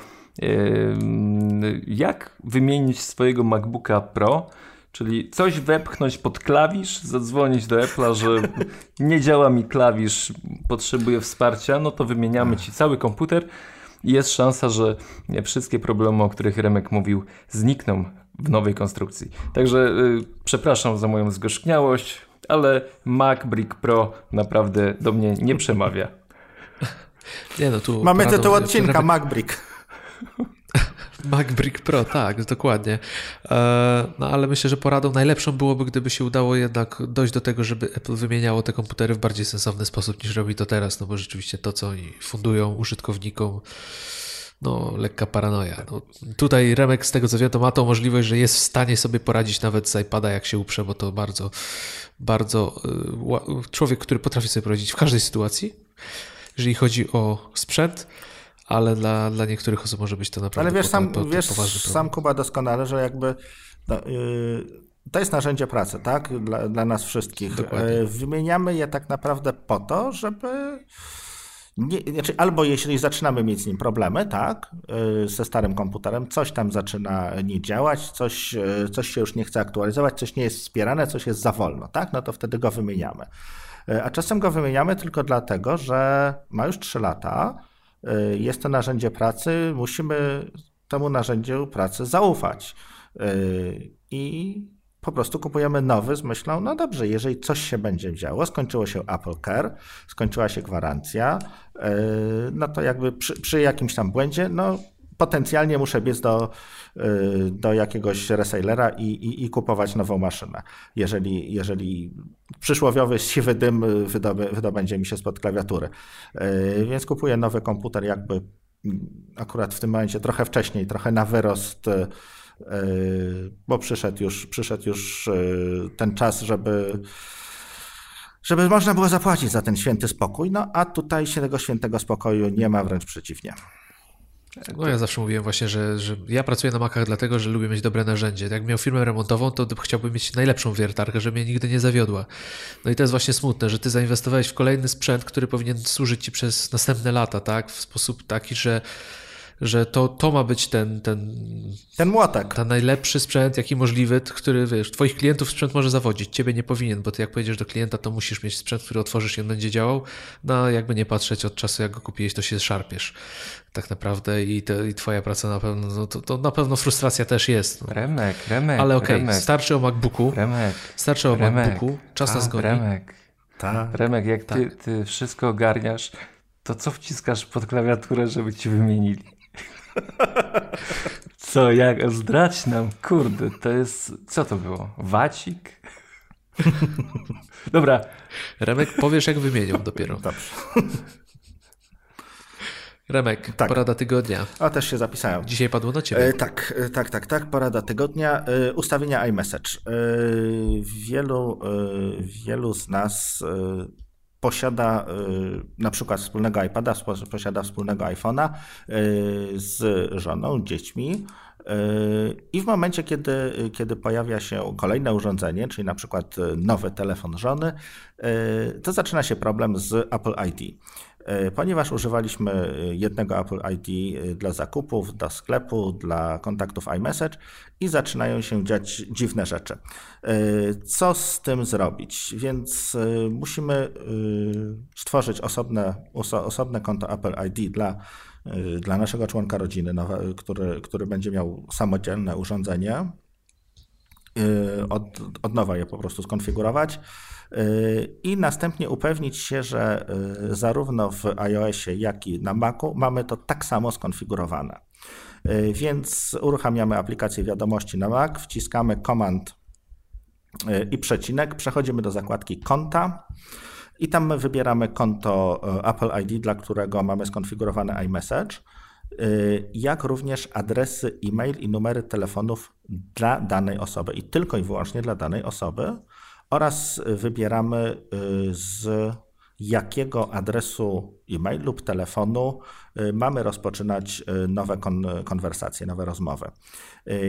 jak wymienić swojego MacBooka Pro, czyli coś wepchnąć pod klawisz, zadzwonić do Apple'a, że nie działa mi klawisz, potrzebuję wsparcia, no to wymieniamy ci cały komputer i jest szansa, że wszystkie problemy, o których Remek mówił, znikną w nowej konstrukcji. Także y, przepraszam za moją zgorzkniałość, ale Mac Brick Pro naprawdę do mnie nie przemawia. Nie no, tu Mamy tytuł odcinka MacBrick. MacBrick Pro, tak, dokładnie. E, no ale myślę, że poradą najlepszą byłoby, gdyby się udało jednak dojść do tego, żeby Apple wymieniało te komputery w bardziej sensowny sposób niż robi to teraz, no bo rzeczywiście to, co oni fundują użytkownikom, no lekka paranoja. No, tutaj Remek z tego co wiem, to ma tą możliwość, że jest w stanie sobie poradzić nawet z iPada, jak się uprze, bo to bardzo, bardzo e, człowiek, który potrafi sobie poradzić w każdej sytuacji jeżeli chodzi o sprzęt, ale dla, dla niektórych osób może być to naprawdę Ale wiesz, sam, po, po, wiesz sam Kuba doskonale, że jakby no, yy, to jest narzędzie pracy, tak? Dla, dla nas wszystkich. Yy, wymieniamy je tak naprawdę po to, żeby nie, znaczy albo jeśli zaczynamy mieć z nim problemy, tak, yy, ze starym komputerem, coś tam zaczyna nie działać, coś, yy, coś się już nie chce aktualizować, coś nie jest wspierane, coś jest za wolno, tak, no to wtedy go wymieniamy. E, a czasem go wymieniamy tylko dlatego, że ma już 3 lata, e, jest to narzędzie pracy, musimy temu narzędziu pracy zaufać. E, I po prostu kupujemy nowy z myślą, no dobrze, jeżeli coś się będzie działo, skończyło się Apple Care, skończyła się gwarancja, no to jakby przy, przy jakimś tam błędzie, no potencjalnie muszę biec do, y, do jakiegoś resellera i, i, i, kupować nową maszynę. Jeżeli, jeżeli przysłowiowy siwy dym wydobędzie mi się spod klawiatury. Y, więc kupuję nowy komputer jakby akurat w tym momencie trochę wcześniej, trochę na wyrost, y, bo przyszedł już, przyszedł już ten czas, żeby żeby można było zapłacić za ten święty spokój, no a tutaj się tego świętego spokoju nie ma, wręcz przeciwnie. No ja zawsze mówiłem właśnie, że, że ja pracuję na Macach dlatego, że lubię mieć dobre narzędzie. Jak miał firmę remontową, to chciałbym mieć najlepszą wiertarkę, żeby mnie nigdy nie zawiodła. No i to jest właśnie smutne, że ty zainwestowałeś w kolejny sprzęt, który powinien służyć ci przez następne lata, tak? W sposób taki, że że to, to ma być ten, ten, ten młotek. Ten najlepszy sprzęt, jaki możliwy, który, wiesz, twoich klientów sprzęt może zawodzić, ciebie nie powinien, bo ty jak pojedziesz do klienta, to musisz mieć sprzęt, który otworzysz i on będzie działał, no jakby nie patrzeć od czasu, jak go kupiłeś, to się szarpiesz tak naprawdę i, te, i twoja praca na pewno, no to, to na pewno frustracja też jest. No. Remek, Remek, Ale okej, okay, starczy o MacBooku, Remek, starczy o Remek, MacBooku, czas nas goni. Remek, ta, Remek, jak tak. ty, ty wszystko ogarniasz, to co wciskasz pod klawiaturę, żeby ci wymienili? Co, jak? Zdrać nam, kurde, to jest, co to było? Wacik? Dobra. Remek, powiesz jak wymienią dopiero. Dobrze. Remek, tak. porada tygodnia. A też się zapisałem. Dzisiaj padło na ciebie. E, tak, e, tak, tak, tak. Porada tygodnia. E, ustawienia iMessage. E, wielu, e, wielu z nas e, posiada na przykład wspólnego iPada, posiada wspólnego iPhone'a z żoną, dziećmi. I w momencie, kiedy, kiedy pojawia się kolejne urządzenie, czyli na przykład nowy telefon żony, to zaczyna się problem z Apple ID. Ponieważ używaliśmy jednego Apple ID dla zakupów, do sklepu, dla kontaktów iMessage i zaczynają się dziać dziwne rzeczy. Co z tym zrobić? Więc musimy stworzyć osobne, osobne konto Apple ID dla dla naszego członka rodziny, który, który będzie miał samodzielne urządzenie, od, od nowa je po prostu skonfigurować i następnie upewnić się, że zarówno w iOSie, jak i na Macu mamy to tak samo skonfigurowane. Więc uruchamiamy aplikację wiadomości na Mac, wciskamy komand i przecinek, przechodzimy do zakładki konta. I tam my wybieramy konto Apple ID, dla którego mamy skonfigurowany iMessage, jak również adresy e-mail i numery telefonów dla danej osoby i tylko i wyłącznie dla danej osoby oraz wybieramy e, z jakiego adresu e-mail lub telefonu mamy rozpoczynać nowe kon konwersacje, nowe rozmowy.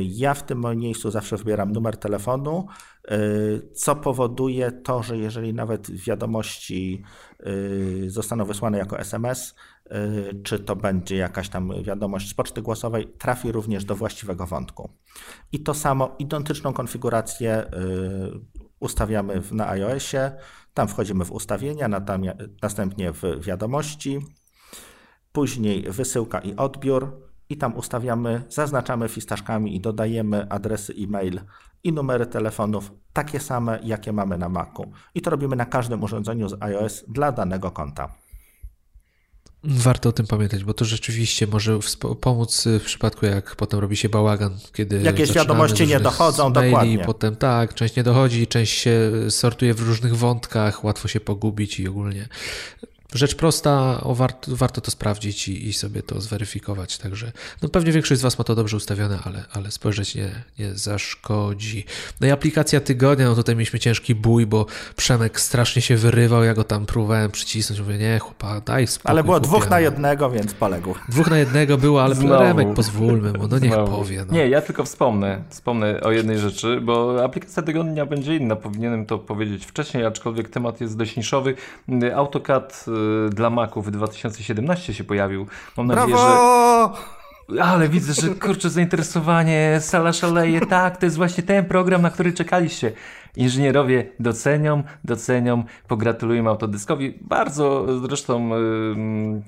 Ja w tym miejscu zawsze wybieram numer telefonu, co powoduje to, że jeżeli nawet wiadomości zostaną wysłane jako SMS, czy to będzie jakaś tam wiadomość z poczty głosowej, trafi również do właściwego wątku. I to samo, identyczną konfigurację ustawiamy na iOSie, tam wchodzimy w ustawienia, następnie w wiadomości, później wysyłka i odbiór i tam ustawiamy, zaznaczamy fistaszkami i dodajemy adresy e-mail i numery telefonów takie same, jakie mamy na Macu. I to robimy na każdym urządzeniu z iOS dla danego konta. Warto o tym pamiętać, bo to rzeczywiście może pomóc w przypadku, jak potem robi się bałagan, kiedy. Jakieś wiadomości nie dochodzą, maili, dokładnie. Potem tak, część nie dochodzi, część się sortuje w różnych wątkach, łatwo się pogubić i ogólnie Rzecz prosta, o warto, warto to sprawdzić i, i, sobie to zweryfikować. Także no pewnie większość z Was ma to dobrze ustawione, ale, ale spojrzeć nie, nie zaszkodzi. No i aplikacja tygodnia, no tutaj mieliśmy ciężki bój, bo Przemek strasznie się wyrywał, ja go tam próbowałem przycisnąć. Mówię, nie, chłopak, daj spokój. Ale było chłopie, dwóch na jednego, więc poległ. Dwóch na jednego było, ale. Remek pozwólmy mu, no niech Znowu. powie. No. Nie, ja tylko wspomnę, wspomnę o jednej rzeczy, bo aplikacja tygodnia będzie inna. Powinienem to powiedzieć wcześniej, aczkolwiek temat jest dość niszowy. AutoCAD dla Macu w 2017 się pojawił. Mam nadzieję, Brawo! że. Ale widzę, że kurczę, zainteresowanie, sala szaleje. Tak, to jest właśnie ten program, na który czekaliście. Inżynierowie docenią, docenią, pogratulujemy Autodyskowi. Bardzo zresztą. Yy,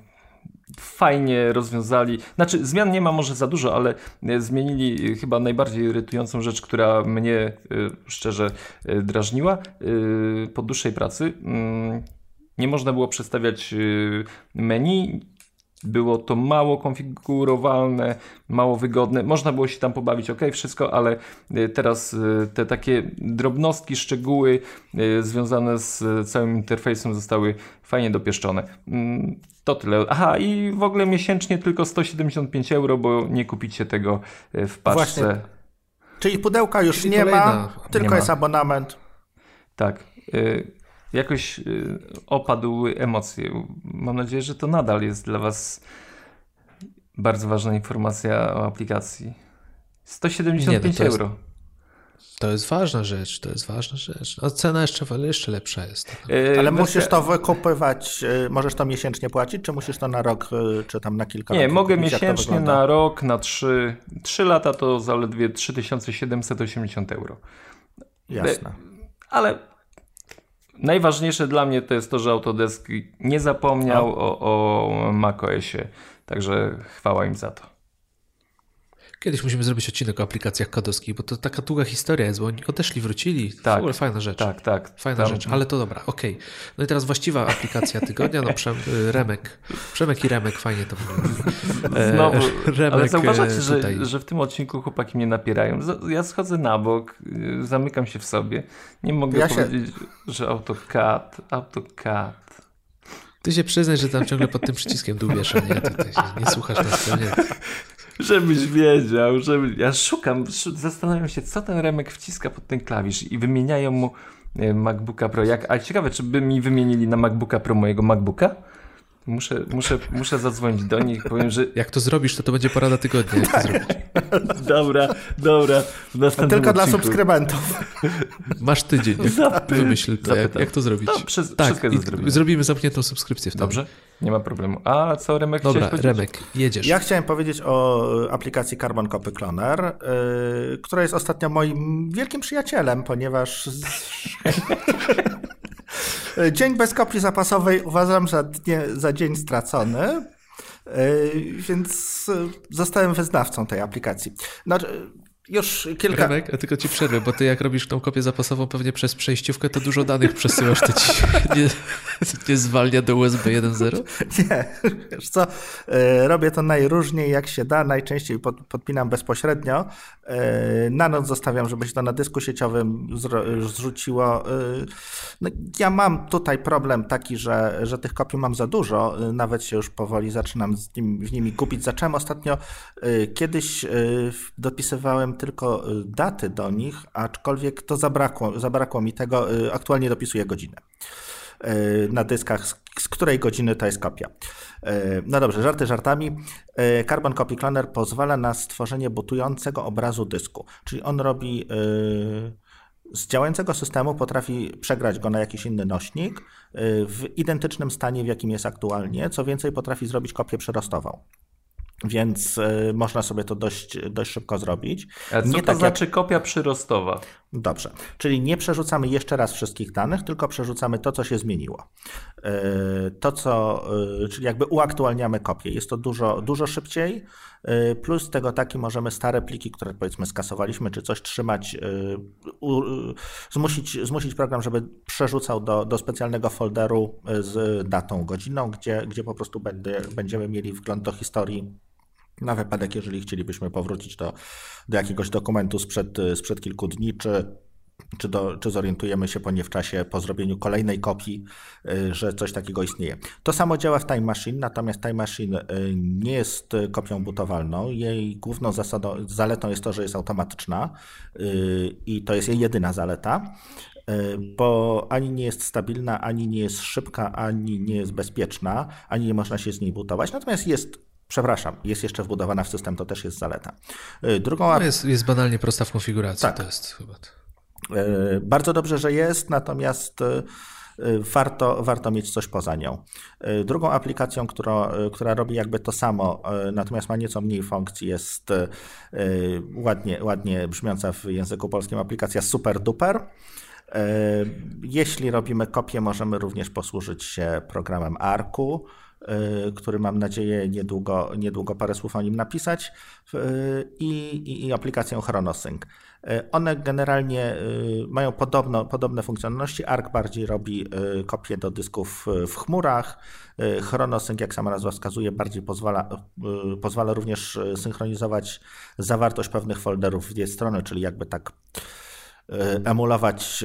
fajnie rozwiązali. Znaczy, zmian nie ma może za dużo, ale zmienili chyba najbardziej irytującą rzecz, która mnie y, szczerze y, drażniła po dłuższej pracy. Nie można było przestawiać y, menu. Było to mało konfigurowalne, mało wygodne. Można było się tam pobawić, ok, wszystko, ale y, teraz y, te takie drobnostki, szczegóły związane z całym interfejsem zostały fajnie dopieszczone. Mm, to tyle. Aha, i w ogóle miesięcznie tylko 175 euro, bo nie kupicie tego w paczce. Właśnie. Czyli pudełka już Czyli nie ma, tylko nie jest ma. abonament. Tak jakoś y, opadły emocje. Mam nadzieję, że to nadal jest dla Was bardzo ważna informacja o aplikacji. 175 Nie, no euro. Jest, to jest ważna rzecz, to jest ważna rzecz. A cena jeszcze, jeszcze lepsza jest. Yy, Ale musisz to wykupywać, yy, możesz to miesięcznie płacić, czy musisz to na rok, czy tam na kilka Nie, lat? Nie, mogę miesięcznie, na rok, na trzy, trzy lata to zaledwie 3780 euro. Jasne. Ale Najważniejsze dla mnie to jest to, że Autodesk nie zapomniał no. o, o macOSie, także chwała im za to. Kiedyś musimy zrobić odcinek o aplikacjach kodowskich, bo to taka długa historia jest, bo oni odeszli, wrócili. Tak, w ogóle fajna rzecz. Tak, tak. Fajna tam... rzecz, ale to dobra, okej. Okay. No i teraz właściwa aplikacja tygodnia, no Przem, y, Remek. Przemek i Remek, fajnie to wygląda. E, Znowu, Remek ale zauważacie, że, że w tym odcinku chłopaki mnie napierają. Ja schodzę na bok, y, zamykam się w sobie. Nie mogę ja powiedzieć, się... że AutoCAD, AutoCAD. Ty się przyznaj, że tam ciągle pod tym przyciskiem dłubiesz, a nie, ty, ty nie słuchasz nas, to nie. Żebyś wiedział, żeby... Ja szukam, zastanawiam się, co ten Remek wciska pod ten klawisz i wymieniają mu e, MacBooka Pro. Jak... A ciekawe, czy by mi wymienili na MacBooka Pro mojego MacBooka? Muszę, muszę, muszę zadzwonić do nich, powiem, że... Jak to zrobisz, to to będzie porada tygodnia, jak to tak. zrobić. dobra, dobra. Tylko odcinku. dla subskrybentów. Masz tydzień, jak wymyśl to, jak, jak, to zrobić. No, przez, tak, zrobimy zamkniętą subskrypcję wtedy. Dobrze, nie ma problemu. A co Remek Dobra, Remek, jedziesz. Ja chciałem powiedzieć o aplikacji Carbon Copy Cloner, yy, która jest ostatnio moim wielkim przyjacielem, ponieważ... Dzień bez kopii zapasowej uważam za, dnie, za dzień stracony, więc zostałem wyznawcą tej aplikacji. Znaczy, już kilka... Remek, a tylko ci przerwę, bo ty jak robisz tą kopię zapasową pewnie przez przejściówkę, to dużo danych przesyłasz, to ci nie, nie zwalnia do USB 1.0? Nie, wiesz co, e, robię to najróżniej jak się da, najczęściej pod, podpinam bezpośrednio, e, na noc zostawiam, żeby się to na dysku sieciowym zrzuciło. E, no, ja mam tutaj problem taki, że, że tych kopii mam za dużo, nawet się już powoli zaczynam z nim, w nimi gubić. Zacząłem ostatnio, kiedyś dopisywałem tylko y, daty do nich, aczkolwiek to zabrakło, zabrakło mi tego. Y, aktualnie dopisuję godzinę y, na dyskach, z której godziny to jest kopia. No dobrze, żarty żartami. Carbon Copy Cloner pozwala na stworzenie butującego obrazu dysku, czyli on robi z działającego systemu potrafi przegrać go na jakiś inny nośnik w identycznym stanie, w jakim jest aktualnie. Co więcej, potrafi zrobić kopię przyrostową. Więc y, można sobie to dość, dość szybko zrobić. A co nie to tak znaczy jak... kopia przyrostowa? Dobrze, czyli nie przerzucamy jeszcze raz wszystkich danych, tylko przerzucamy to, co się zmieniło. Y, to, co, y, czyli jakby uaktualniamy kopię. Jest to dużo, dużo szybciej. Plus tego taki możemy stare pliki, które powiedzmy skasowaliśmy, czy coś trzymać, zmusić, zmusić program, żeby przerzucał do, do specjalnego folderu z datą, godziną, gdzie, gdzie po prostu będzie, będziemy mieli wgląd do historii na wypadek, jeżeli chcielibyśmy powrócić do, do jakiegoś dokumentu sprzed, sprzed kilku dni, czy, czy, do, czy zorientujemy się po nie w czasie, po zrobieniu kolejnej kopii, y, że coś takiego istnieje. To samo działa w Time Machine, natomiast Time Machine y, nie jest kopią butowalną. Jej główną zasadą, zaletą jest to, że jest automatyczna y, i to jest jej jedyna zaleta bo ani nie jest stabilna, ani nie jest szybka, ani nie jest bezpieczna, ani nie można się z niej butować. Natomiast jest Przepraszam, jest jeszcze wbudowana w system, to też jest zaleta. Y, drugą... No jest, jest banalnie prosta w konfiguracji, tak. to jest chyba. Y, bardzo dobrze, że jest, natomiast y, warto, warto mieć coś poza nią. Drugą aplikacją, która, która robi jakby to samo, natomiast ma nieco mniej funkcji, jest ładnie, ładnie brzmiąca w języku polskim aplikacja Super Duper. Jeśli robimy kopię, możemy również posłużyć się programem Arku. Y, który mam nadzieję niedługo, niedługo parę słów o nim napisać, y, i, i, i aplikacją Chronosync. Y, one generalnie mają podobno, podobne funkcjonalności. Arc bardziej robi kopie do dysków w chmurach. Chronosync, jak sama nazwa wskazuje, bardziej pozwala, pozwala również synchronizować zawartość pewnych folderów w dwie strony, czyli jakby tak emulować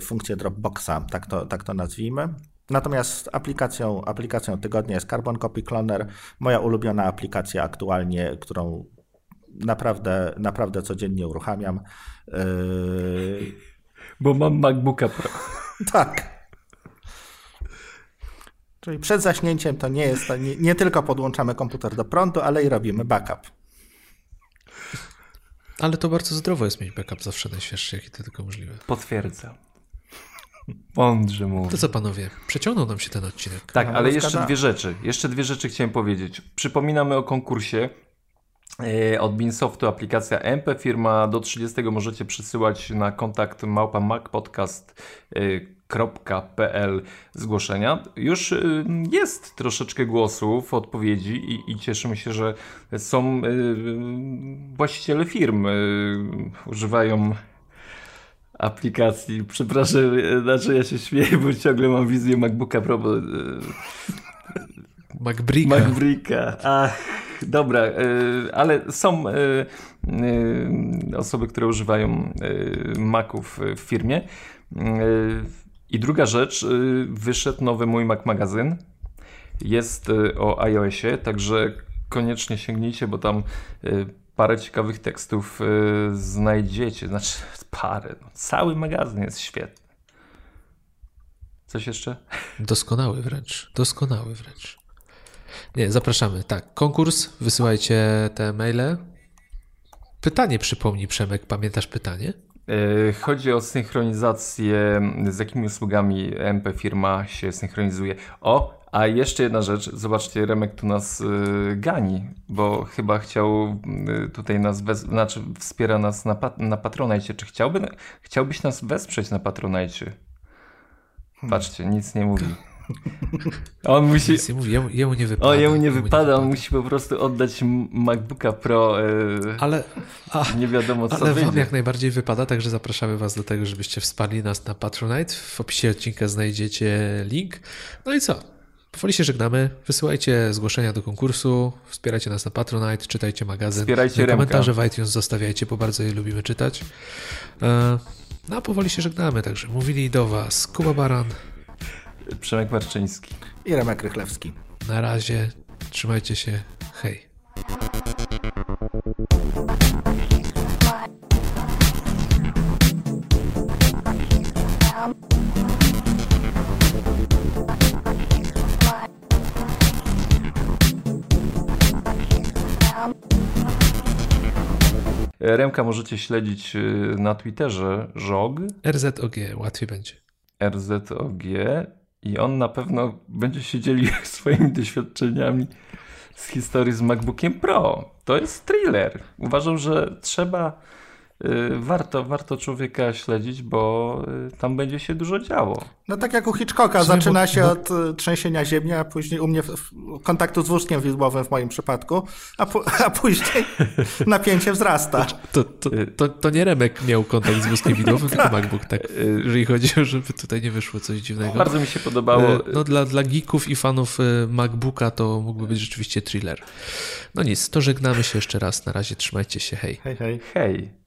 funkcję Dropboxa, tak to, tak to nazwijmy. Natomiast aplikacją, aplikacją tygodnia jest Carbon Copy Cloner, moja ulubiona aplikacja aktualnie, którą naprawdę, naprawdę codziennie uruchamiam. Yy... Bo mam MacBooka Pro. tak. Czyli przed zaśnięciem to nie jest, to nie, nie tylko podłączamy komputer do prądu, ale i robimy backup. Ale to bardzo zdrowo jest mieć backup zawsze najświeższy, jaki to tylko możliwe. Potwierdzam. Mądrze mówi. To co panowie, przeciągnął nam się ten odcinek. Tak, ale jeszcze dwie rzeczy. Jeszcze dwie rzeczy chciałem powiedzieć. Przypominamy o konkursie e, od Beansoftu, aplikacja MP firma. Do 30 możecie przysyłać na kontakt małpamacpodcast.pl zgłoszenia. Już e, jest troszeczkę głosów, odpowiedzi i, i cieszymy się, że są e, właściciele firm używają aplikacji. Przepraszam, znaczy ja się śmieję, bo ciągle mam wizję MacBooka Pro, bo... E, MacBricka. MacBricka. Ach, dobra, e, ale są e, osoby, które używają Maców w firmie. I druga rzecz, wyszedł nowy mój Mac magazyn. Jest o iOSie, także koniecznie sięgnijcie, bo tam parę ciekawych tekstów yy, znajdziecie. Znaczy, parę. No, cały magazyn jest świetny. Coś jeszcze? Doskonały wręcz. Doskonały wręcz. Nie, zapraszamy. Tak, konkurs, wysyłajcie te maile. Pytanie przypomnij, Przemek, pamiętasz pytanie? E, chodzi o synchronizację, z jakimi usługami MP firma się synchronizuje. O, a jeszcze jedna rzecz, zobaczcie, Remek tu nas y, gani, bo chyba chciał y, tutaj nas, wes- znaczy wspiera nas na, pat- na Patronite. Czy chciałby, chciałbyś nas wesprzeć na Patronite? Patrzcie, nic nie mówi. On musi. Nic nie mówi, jemu, jemu nie wypada. O, jemu nie, jemu wypada, nie on musi po prostu oddać MacBooka Pro. E, ale a, nie wiadomo co. Ale wyjdzie. wam jak najbardziej wypada, także zapraszamy was do tego, żebyście wsparli nas na Patronite. W opisie odcinka znajdziecie link. No i co? Powoli się żegnamy. Wysyłajcie zgłoszenia do konkursu, wspierajcie nas na Patronite, czytajcie magazyn. Wspierajcie Komentarze w iTunes zostawiajcie, bo bardzo je lubimy czytać. E, no a powoli się żegnamy, także mówili do Was Kuba Baran, Przemek Marczyński i Remek Rychlewski. Na razie, trzymajcie się, hej. Remka możecie śledzić y, na Twitterze żog. RZOG, łatwiej będzie. RZOG i on na pewno będzie się dzielił swoimi doświadczeniami z historii z MacBookiem Pro. To jest thriller. Uważam, że trzeba warto, warto człowieka śledzić, bo y, tam będzie się dużo działo. No tak jak u Hitchcocka, zaczyna się od y, trzęsienia ziemi, a później u mnie kontaktu z wózkiem widłowym w moim przypadku, a, a później napięcie wzrasta. To, to, to, to, nie Remek miał kontakt z wózkiem widłowym, tylko MacBook, tak, jeżeli chodzi o, żeby tutaj nie wyszło coś dziwnego. Bardzo mi się podobało. No dla, dla geeków i fanów MacBooka to mógłby być rzeczywiście thriller. No nic, to żegnamy się jeszcze raz. Na razie trzymajcie się, hej. Hej, hej. Hej.